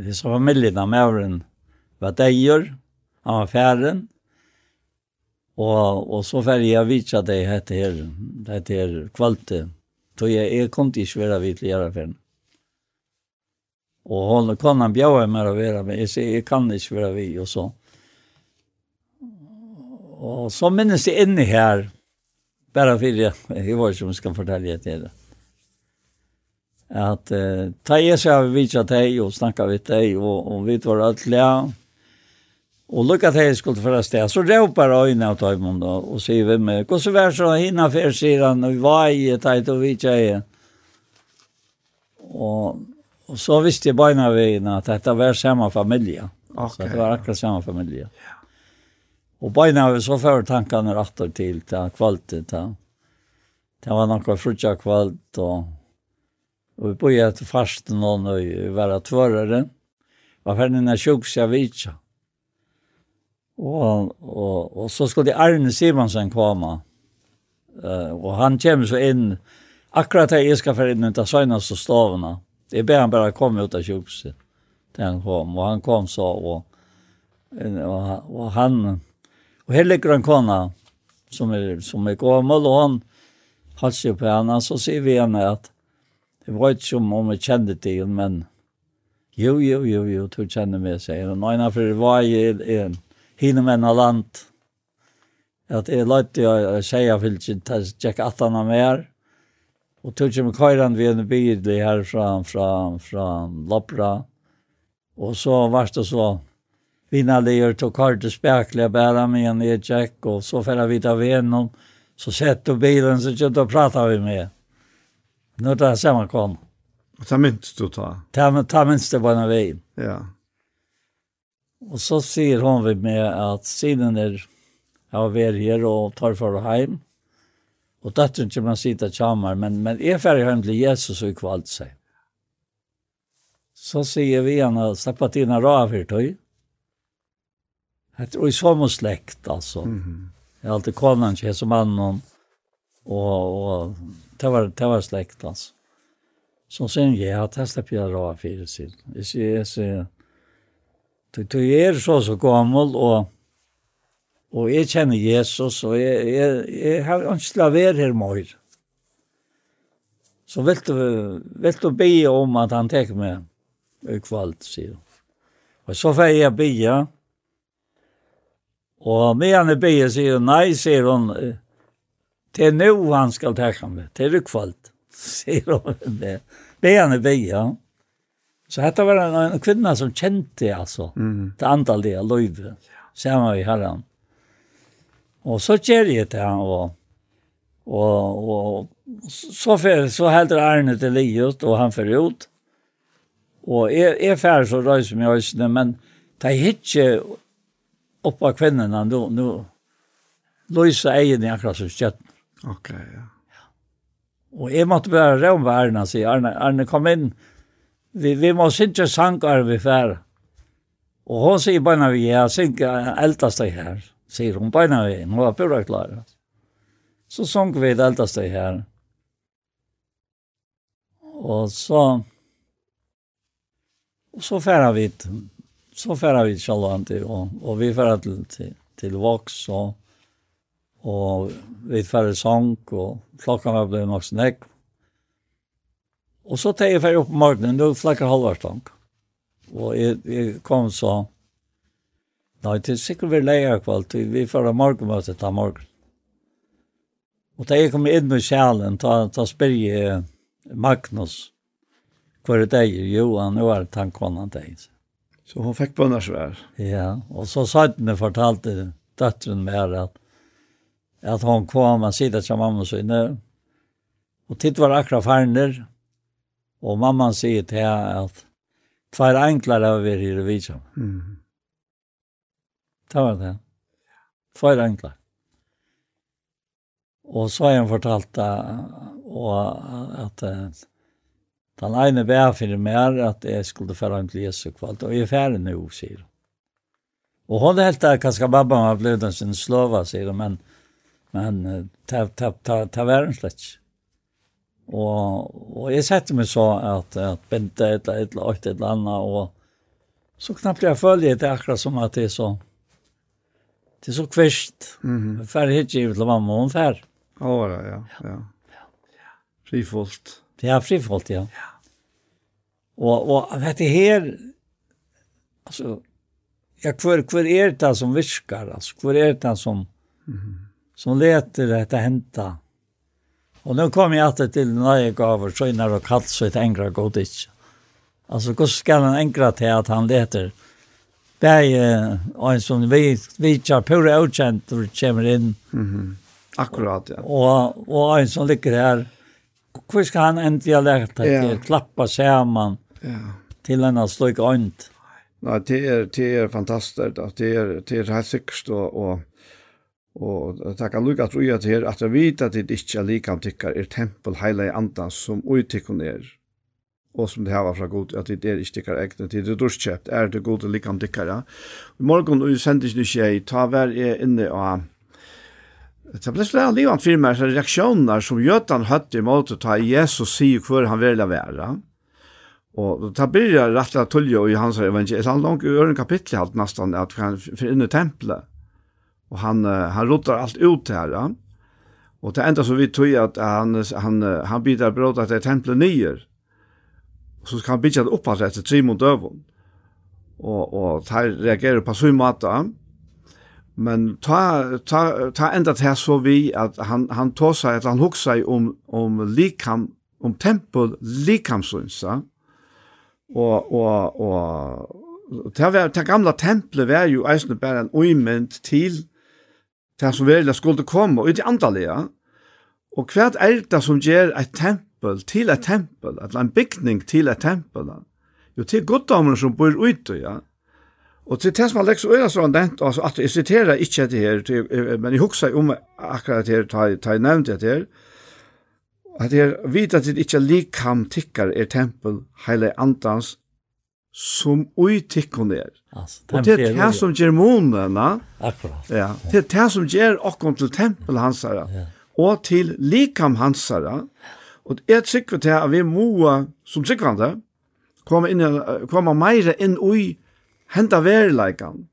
hese familien av mauren var deier, han var færen, og, og så fer jeg vitsa det hette her, hette her kvalte, Så jeg, jeg kom til ikke være vidt til Gjeraferden. Og hon kan han bjøve meg å være med. Jeg sier, jeg kan ikke være vi, og så. Og så minnes jeg inne her, bare for jeg, jeg var ikke som skal fortelle det til det. At uh, ta jeg så seg av vidtja deg og snakka vidt deg, og, og vi var alt lær, Og lukka jeg skulle for sted, det. Så råpar øynene av tøymon da, og sier vi med, hva så vær så hinna fyr, sier han, og hva er jeg, teit og vi tjeje. Og, og så visste jeg beina veien at dette var samme familie. Okay. Så det var akkurat samme familie. Ja. Og beina veien så før tankene rattor til, til kvalitet. Til. Det var noe frutja kvalt, og, og vi boi etter fasten og vi var tvørere. Var ferdig når sjuks jeg vidtja. Och og, og så skulle Arne Simonsen komma. Eh uh, og han kommer så in akkurat där jag ska för in inte såna så stavarna. Det är han bara komme ut av sjukhuset. Där han kom och han kom så och och, og han och ligger en kona som är som är gammel, och han halsar på henne så ser vi henne att det var ikke som om jeg kände till men Jo, jo, jo, jo, du känner mig, säger hon. Och innanför var jag en hinum av land. At jeg løyte å si av fylkjen, ta tjekke at han er mer. Og tog ikke med køyren vi en bydelig her fra, fra, fra Lopra. Og så var det så vina lejer tog kart og spekler bare med en i tjekk, og så får færa vi ta venom, så sett du bilen, så kjøtt og prater vi med. Nå er det samme kom. Og ta minst du ta? Ta, ta minst det på en vei. Ja. Och så sier hon vi med att siden är av var her och tar för hem. Och det inte man sitter kjammer, men, men är färdig hjem til Jesus och kvalt sig. Så sier vi henne, släppa at dine rav här tog. Och i som släkt alltså. Mm -hmm. Jag har alltid konan, jag som annan. Och, och det, var, det var släkt alltså. Så sen, ja, det släpper på rav här till. Jag ser, jag säger, Du du er så så gammel, og, og jeg kjenner Jesus, og jeg, jeg, jeg har ikke til å være her mer. Så vil du, vil du be om at han tek meg i kvalt, sier hun. Og så får jeg be, og med han er be, sier hun, nei, sier hun, det er nå han skal takke meg, det er i kvalt, [laughs] sier hun det. Be han i be, ja. Så detta var en, en kvinna som kände alltså mm. det andaliga livet. Samma i Herren. Och så ger det till han och och så för så hällde Arne till livet, och han fer ut. Och är är färd så rörs mig ösnen men det er ikke upp av kvinnorna då nu Loisa egen i akkurat som kött. Okej, ja. ja. Och jag måtte bare råd med Arne og si, Arne, Arne kom inn, vi, vi må synge sanger vi fer. Og hun sier bare vi jeg synger eldast deg her, sier hun bare vi, nå er pura klar. Så sang vi det eldast deg her. Og så, og så færa vi, så færa vi sjalvanti, og, og vi færa til, til, til Vox, og, og vi færa sang, og klokka var blevet nok snakk, Og så tar jeg ferdig opp på morgenen, det var flakker halvvarstank. Og jeg, jeg kom så, nei, det er sikkert vi leier kvalt, vi får morgenmøte morgenmøtet morgen. Og da jeg kom inn med kjælen, ta, ta spyr jeg Magnus, hva er det deg? Jo, han var tankvannet deg. Så hun fikk bønnersvær? Ja, og så satt hun og fortalte døtteren mer at, at hun kom, og sitter til mamma sine, og titt var akkurat ferner, Og mamma sier til henne at tvær enklere av vi her i vidsom. Mm. Det var det. Tvær enklere? Og så har han fortalt og at den ene bær for meg at jeg skulle fære en til Jesu kvalt, og jeg er ferdig nå, sier hun. Og hon helt där skal babban ha blitt en sin slova, sier hun, men, men ta, ta, ta, ta, ta, ta, Og, og jeg sette meg så at, at bente et eller annet, et eller annet, og så knappt jeg følger det akkurat som at det er så, det er så kvist. Mm -hmm. Fær hit givet til mamma, hun fær. Ja, ja, ja. ja. Det Ja, frifoldt, ja. ja. Og, og dette her, altså, ja, hvor, hvor er det som viskar, altså, hvor er det som, mm -hmm. som leter dette hentet? Og nå kom jeg alltid til nøye gaver, så innan og kalt så et engra god ikke. Altså, hvordan skal han engra til at han leter? Det er en som vi, vi ikke pura utkjent når vi kommer inn. Mm -hmm. Akkurat, ja. Og, og en som ligger her, hvordan skal han endelig ha lært at ja. klappa sammen ja. til en av slik ånd? Nei, det er, det er fantastisk, det er, det er helt sikkert, og, og Og det kan lukka at her at jeg vet at det ikke er likam tykkar er tempel heile i andan som uittikkun er og som det hava fra god at det er ikke tykkar egne tid det dorskjøpt er det god likam tykkar ja. I morgon og sendis nu skje ta vær er inne og Det ble slag livet fyrir meg reaksjoner som Jötan høtte i måte ta Jesus sier hvor han vil være. Og det blir rett og tulje i hans evangelis. Han langt i øren kapittel, alt nesten at han fyrir tempelet Och han han rotar allt ut her, Ja? Och det enda så vi tror att han han han bidrar bröd att det er tempelet nyer. Og så kan han bidra upp alltså etter tre mot døven. Och og tar reagerer på så mat Men ta ta ta ända til så vi att han han tar sig att han huxar om om likam om tempel likamsynsa. Och och och Det var det gamla tempelet var ju eisende bare en uimend til det som virkelig skulle komme og ut i andalega. Og hva er det som gjør et tempel til et tempel, eller en bygning til et tempel? Jo, til goddommene som bor ute, ja. Og til det som har lekt så øyne sånn dent, altså at jeg siterer ikke det her, til, men jeg husker om akkurat her, ta, ta jeg nevnte det her, at jeg vet at det ikke likam tikkar er tempel, heile andans, som ui tikkun er. Altså, og det er det som gjør månene. Akkurat. Ja, det er det som gjør okkon til tempel hansara, ja. og til likam hansara. Og jeg tykker til at vi må, som tykkande, komme, inn, komme meire inn ui henta verileikan.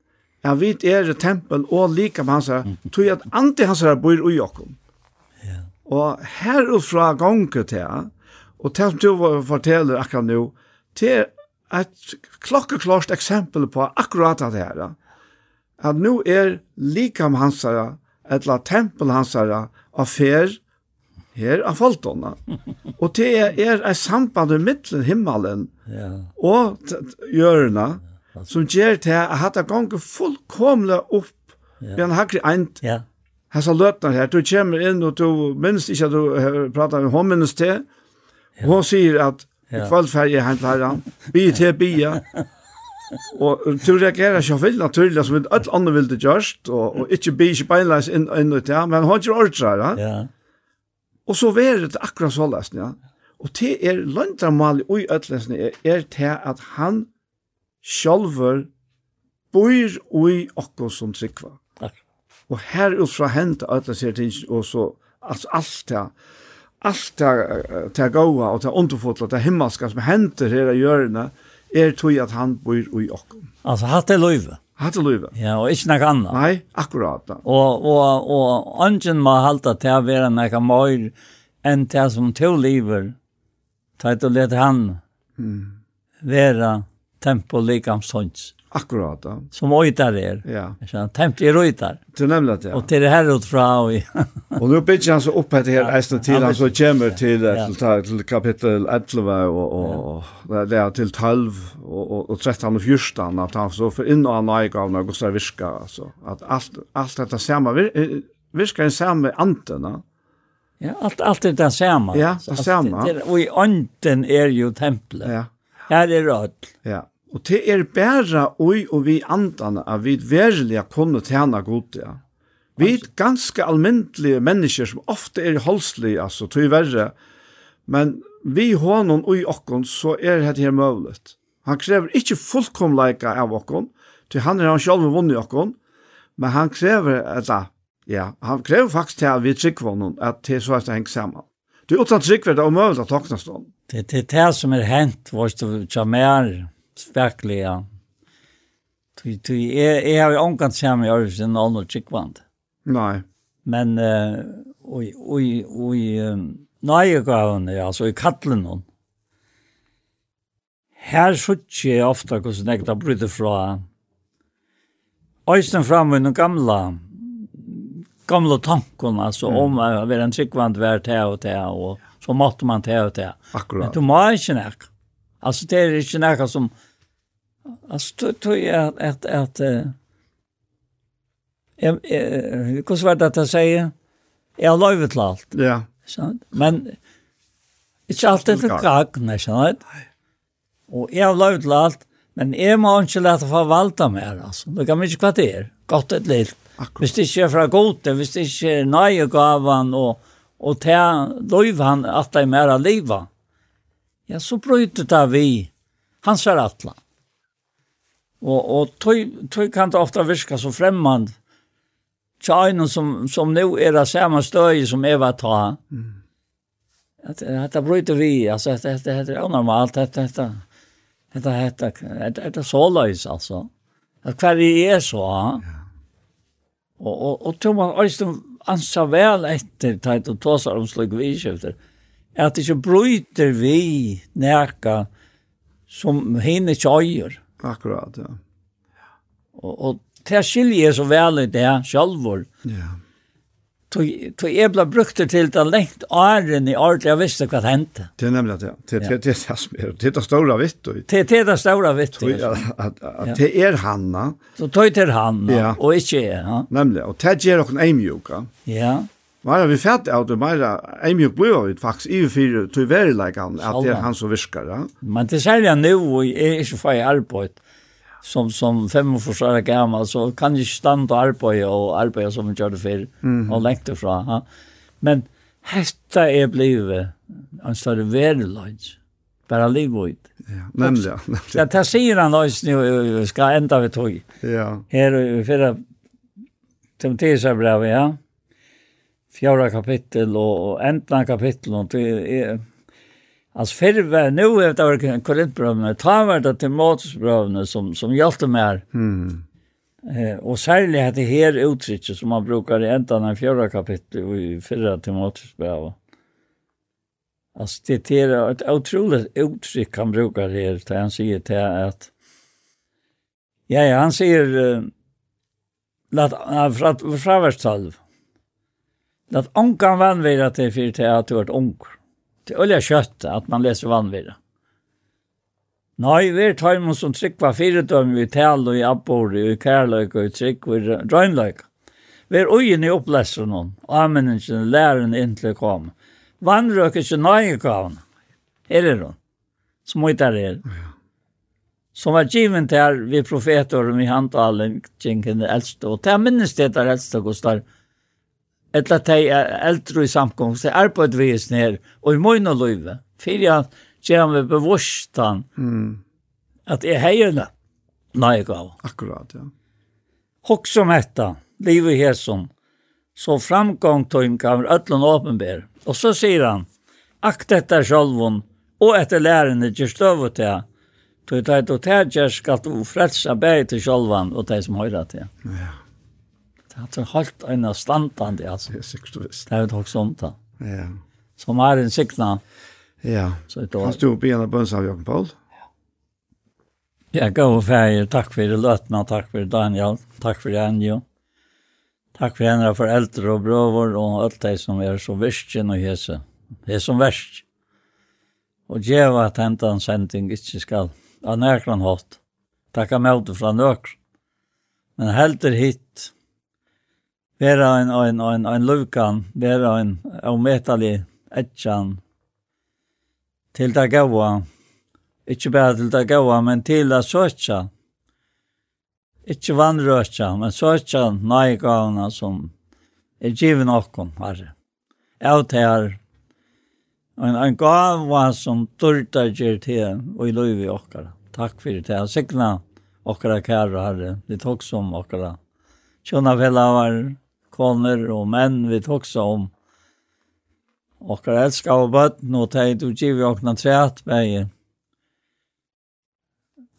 Ja, vi er tempel og likam hansara, [laughs] tog at anti hansara bor ui okkon. Ja. Og fra gong til, og det som du forteller akkurat nu, til et klokkeklart eksempel på akkurat det her, at nå er likam hansara, etla tempel hansara, fer, her av foltona. [laughs] Og det er, er et samband i middelen himmelen ja. og hjørna, som gjør til at hatt gange fullkomlig opp ja. ved en hakri eint ja. hessa løpner her. Du kommer inn og du minst ikke at du prater med minst til, og hun sier at I kvöld färg är han till herran. Bi til bia. Og du reagerer ikke vild naturlig, som alt andre vil det gjørst, og, og ikke bi ikke beinleis inn, inn ut, ja, men han gjør ordre, ja. ja. Og så er det akkurat så lesen, ja. Og det er løndramalig i øtlesen er, er til at han sjølver bor i okko som trikva. Og her ut fra hent ødelesen er ting, og så alt, alt det, allt det det goda och det underfotla det himmelska som händer här i görna er tog att han bor i och. Alltså hatt det löve. Hatt det löve. Ja, och inte något annat. Nej, akkurat. Och och och angen må hålla till att vara några mer än det som to lever. Ta det och lät han mm. vara tempo likamsons. Akkurat. Ja. Som ojtar er. Ja. Så tämt är ojtar. Det nämnde jag. Och till det her ut fra og Och nu bygger han så opp etter her eisen til han så kommer til, ja. til kapittel 11 og, og, ja. det er til 12 og, og, og 13 og 14 at han så för inn og han gick av några så viska alltså att allt allt detta samma virker en samme antenna. Ja, alt, alt er det samme. Ja, det samma. Og i ånden er jo tempelet. Ja. Här är rött. Ja. Og det er bæra oi og vi andan at vi verilega kunne tjena god, ja. Vi er ganske almindelige mennesker som ofte er holdslige, altså, tog verre, men vi hånden og i okkon, så er det her møvlet. Han krever ikke fullkomleika av okkon, til han er han selv vunnet okkon, men han krever, eller, ja, han krever faktisk til at vi trykker honom, at det er så at det henger sammen. Det er utan trykker det er omøvlet at takne stånd. Det er det som er hent, vårt du tjamer, verkligen. Du du är är jag omkant sam i örs en annan chickvand. Nej. Men eh oj oj oj nej jag går hon alltså i kallen hon. Här sjutje ofta hur så nekta bryter fra. Øysten fram i den gamla gamla tanken alltså mm. om att vara en tryggvand värd här och där och så måste man ta och ta. Men du må inte näka. Alltså det är inte något som alltså tror jag att att jag hur ska det att säga jag lovar till allt. Ja. Sant? Men inte allt det krak, nej sant? Och jag lovar till allt, men är man inte lätt att förvalta mer alltså. Det kan mycket kvarter, gott ett litet. Hvis det ikke er fra gode, hvis det ikke er nøye gavan og, og ta løyv han at det er mer av livet, ja, så bryter det vi hans er atlan. Og, og tog, tog kan det ofte virka så fremmand til en som, som nå er det samme støy som jeg var ta. Mm. At, det bryter vi, altså, at, dette, dette, det er normalt, at, dette, dette, Det dette, det dette er så løys, altså. At hver vi er så, ja. Og, og, og tog man øyne ansa vel etter, tøy, tøy, tøy, tøy, tøy, tøy, at det ikke bryter vi nærka som henne tjøyer. Akkurat, ja. Og, og det skiljer jeg så vel i det selv. Ja. Så jeg ble brukt til det lengt åren i året jeg visste hva det hendte. Det er nemlig det, det er det som er, det er det store vitt. Det er det store vitt. Det er hanna. Så tog til hanna, og ikke er. Nemlig, og det gjør dere en mjuka. Ja. Mera vi fætt av det, mera er mye blod vi faktisk i fyrir til verilegan at det er han som virkar. Ja? Men det særlig nu, og jeg er ikke fag i arbeid, som, som fem og forsvare gammal, så kan jeg ikke stand og arbeid og arbeid som jeg gjør det fyrir, og lengt ifra. Ja? Men hetta er blivet en større verilegan, bara ut. Ja, nemlig. Ja, Ja, det sier han også nu, skal enda vi tog. Ja. Her, fyrir, Timotheus er brevet, ja fjärde kapitel och, och ändna kapitel. Och det är, alltså förr var nu efter det var korintbrövna. Ta var det till måtsbrövna som, som hjälpte mig här. Mm. Eh, och särskilt att det här uttrycket som man brukar i ända av fjärde kapitel och i förra till måtsbrövna. Alltså det är ett otroligt uttryck han brukar här. Där han säger till att Ja, ja, han säger uh, lat uh, fra, fra vers 12. Lat onkan vannvira til fyrir til at du er ung. Til olja kjøtt at man leser vannvira. Nei, vi er tøymon som trykva fyrdøm i tal og i abbor i kærløyk og i trykk og i drøgnløyk. Vi er ugen i opplesser noen, og anmenningen læren inntil kom. Vannrøk er ikke nøye kavn. Her er hun. Som ut er her. Som var givet her vi profeter og vi handtalen kring den eldste. Og det minnes det der eldste, Gustav etla tei er eldre i samkomst, det er på et vis ned, og i møyne løyve, for jeg gjør han med bevårstan, mm. at jeg heier det, nei jeg gav. Akkurat, ja. Hokk som etta, livet som så framgång tøym kan ötlun åpenbær. Og så sier han, akt etter sjálvun, og etter lærerne gjør støvet til, tog det at du tætjer skal du frelsa bæg til sjálvan og de som høyra til. Ja. Det er helt en av standene, altså. Det er sikkert visst. Det er jo også sånt, da. Ja. Som er en sikna. Ja. Så det var... Han stod på en av bønns av Jørgen Paul. Ja. gå og feir. Takk for det, Løtna. Takk for Daniel. Takk for Anjo. Takk for henne for eldre og brøver og alt det som er så virkjen og hese. Det er som verst. Og djeva at hentan sending ikke skal. Av nærkran hatt. Takk av møte fra nøkran. Men helder hitt vera en, en, en, en lukan, vera en ometali etjan til det gaua. Ikke bare til det gaua, men til det søtja. Ikke vannrøtja, men søtja nøygavna som er givet noen, herre. Jeg tar en, en gava som dyrta gjer til og i løyvi okkara. Takk fyrir det. Signa okkara kære herre. Det tok som okkara. Tjona fellavar, kvinner og menn vi toksa om. Okkar elskar av bøtten og teit og giv okna træt vei.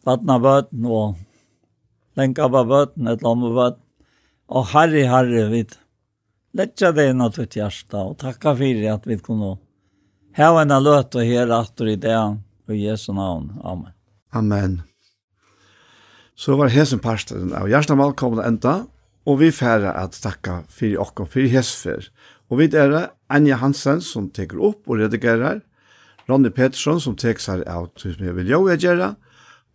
Vatna nu og lenka på bøtten et lamme bøtten. Og herre, herre, vi letja det inn av ditt hjärsta og takka fyrir at vi kunne hava en løt og her atter i det og Jesu navn. Amen. Amen. Så var hesen parsten av hjärsta malkomna enda Og vi færa at takka fyrir okkom fyrir hesfer. Og vi er Anja Hansen som teker opp og redigerar, Ronny Pettersson som teker seg av tusen jeg vil jo jeg gjøre,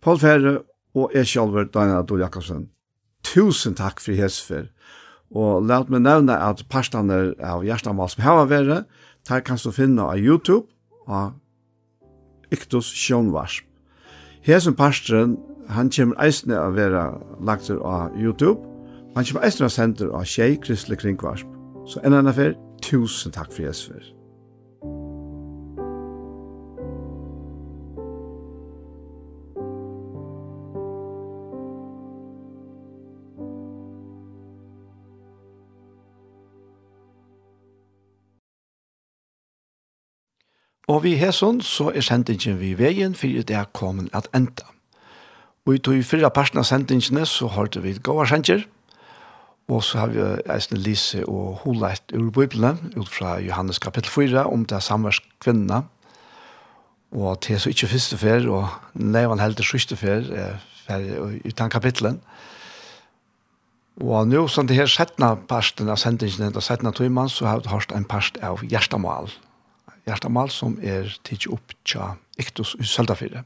Paul Ferre og jeg sjálfur Daniel Adol Jakobsen. Tusen takk fyrir hesfer. Og lad meg nevne at parstene av Gjerstamal som har vært, der kan du finne av YouTube og Iktus Sjånvarsp. Hesen parstren, han kommer eisne av være lagt av YouTube, Han kommer eisne av sender av tjei kristelig kringvarsp. Så enn enn affær, tusen takk for Jesper. Og vi hesson så er sendingen vi veien for det er kommet at enda. Og i tog fyrra parten av sendingene så har vi gåa sendjer, Og så har vi eisne lise og holett ur Bibelen, ut fra Johannes kapittel 4, om det samværs kvinna. Og til så ikke første fer, og nevan heldig sørste fer, fer utan kapitlen. Og nå, som det her settna parsten av sendingen, og settna tøyman, så har vi hørt en parst av Gjerstamal. Gjerstamal som er tidsi opp tja Iktus i Søldafire.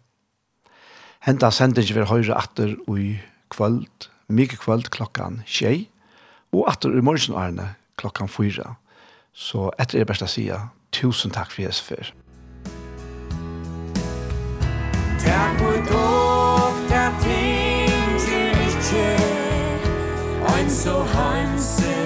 Henta sendingen vil høyre atter i kvöld, mykje kvöld klokkan tjei, Og atter i morgen Arne, klokkan fyra. Så etter er best å si, tusen takk for Jesus før. Takk for dog, takk ting til ikke, ein så hansen.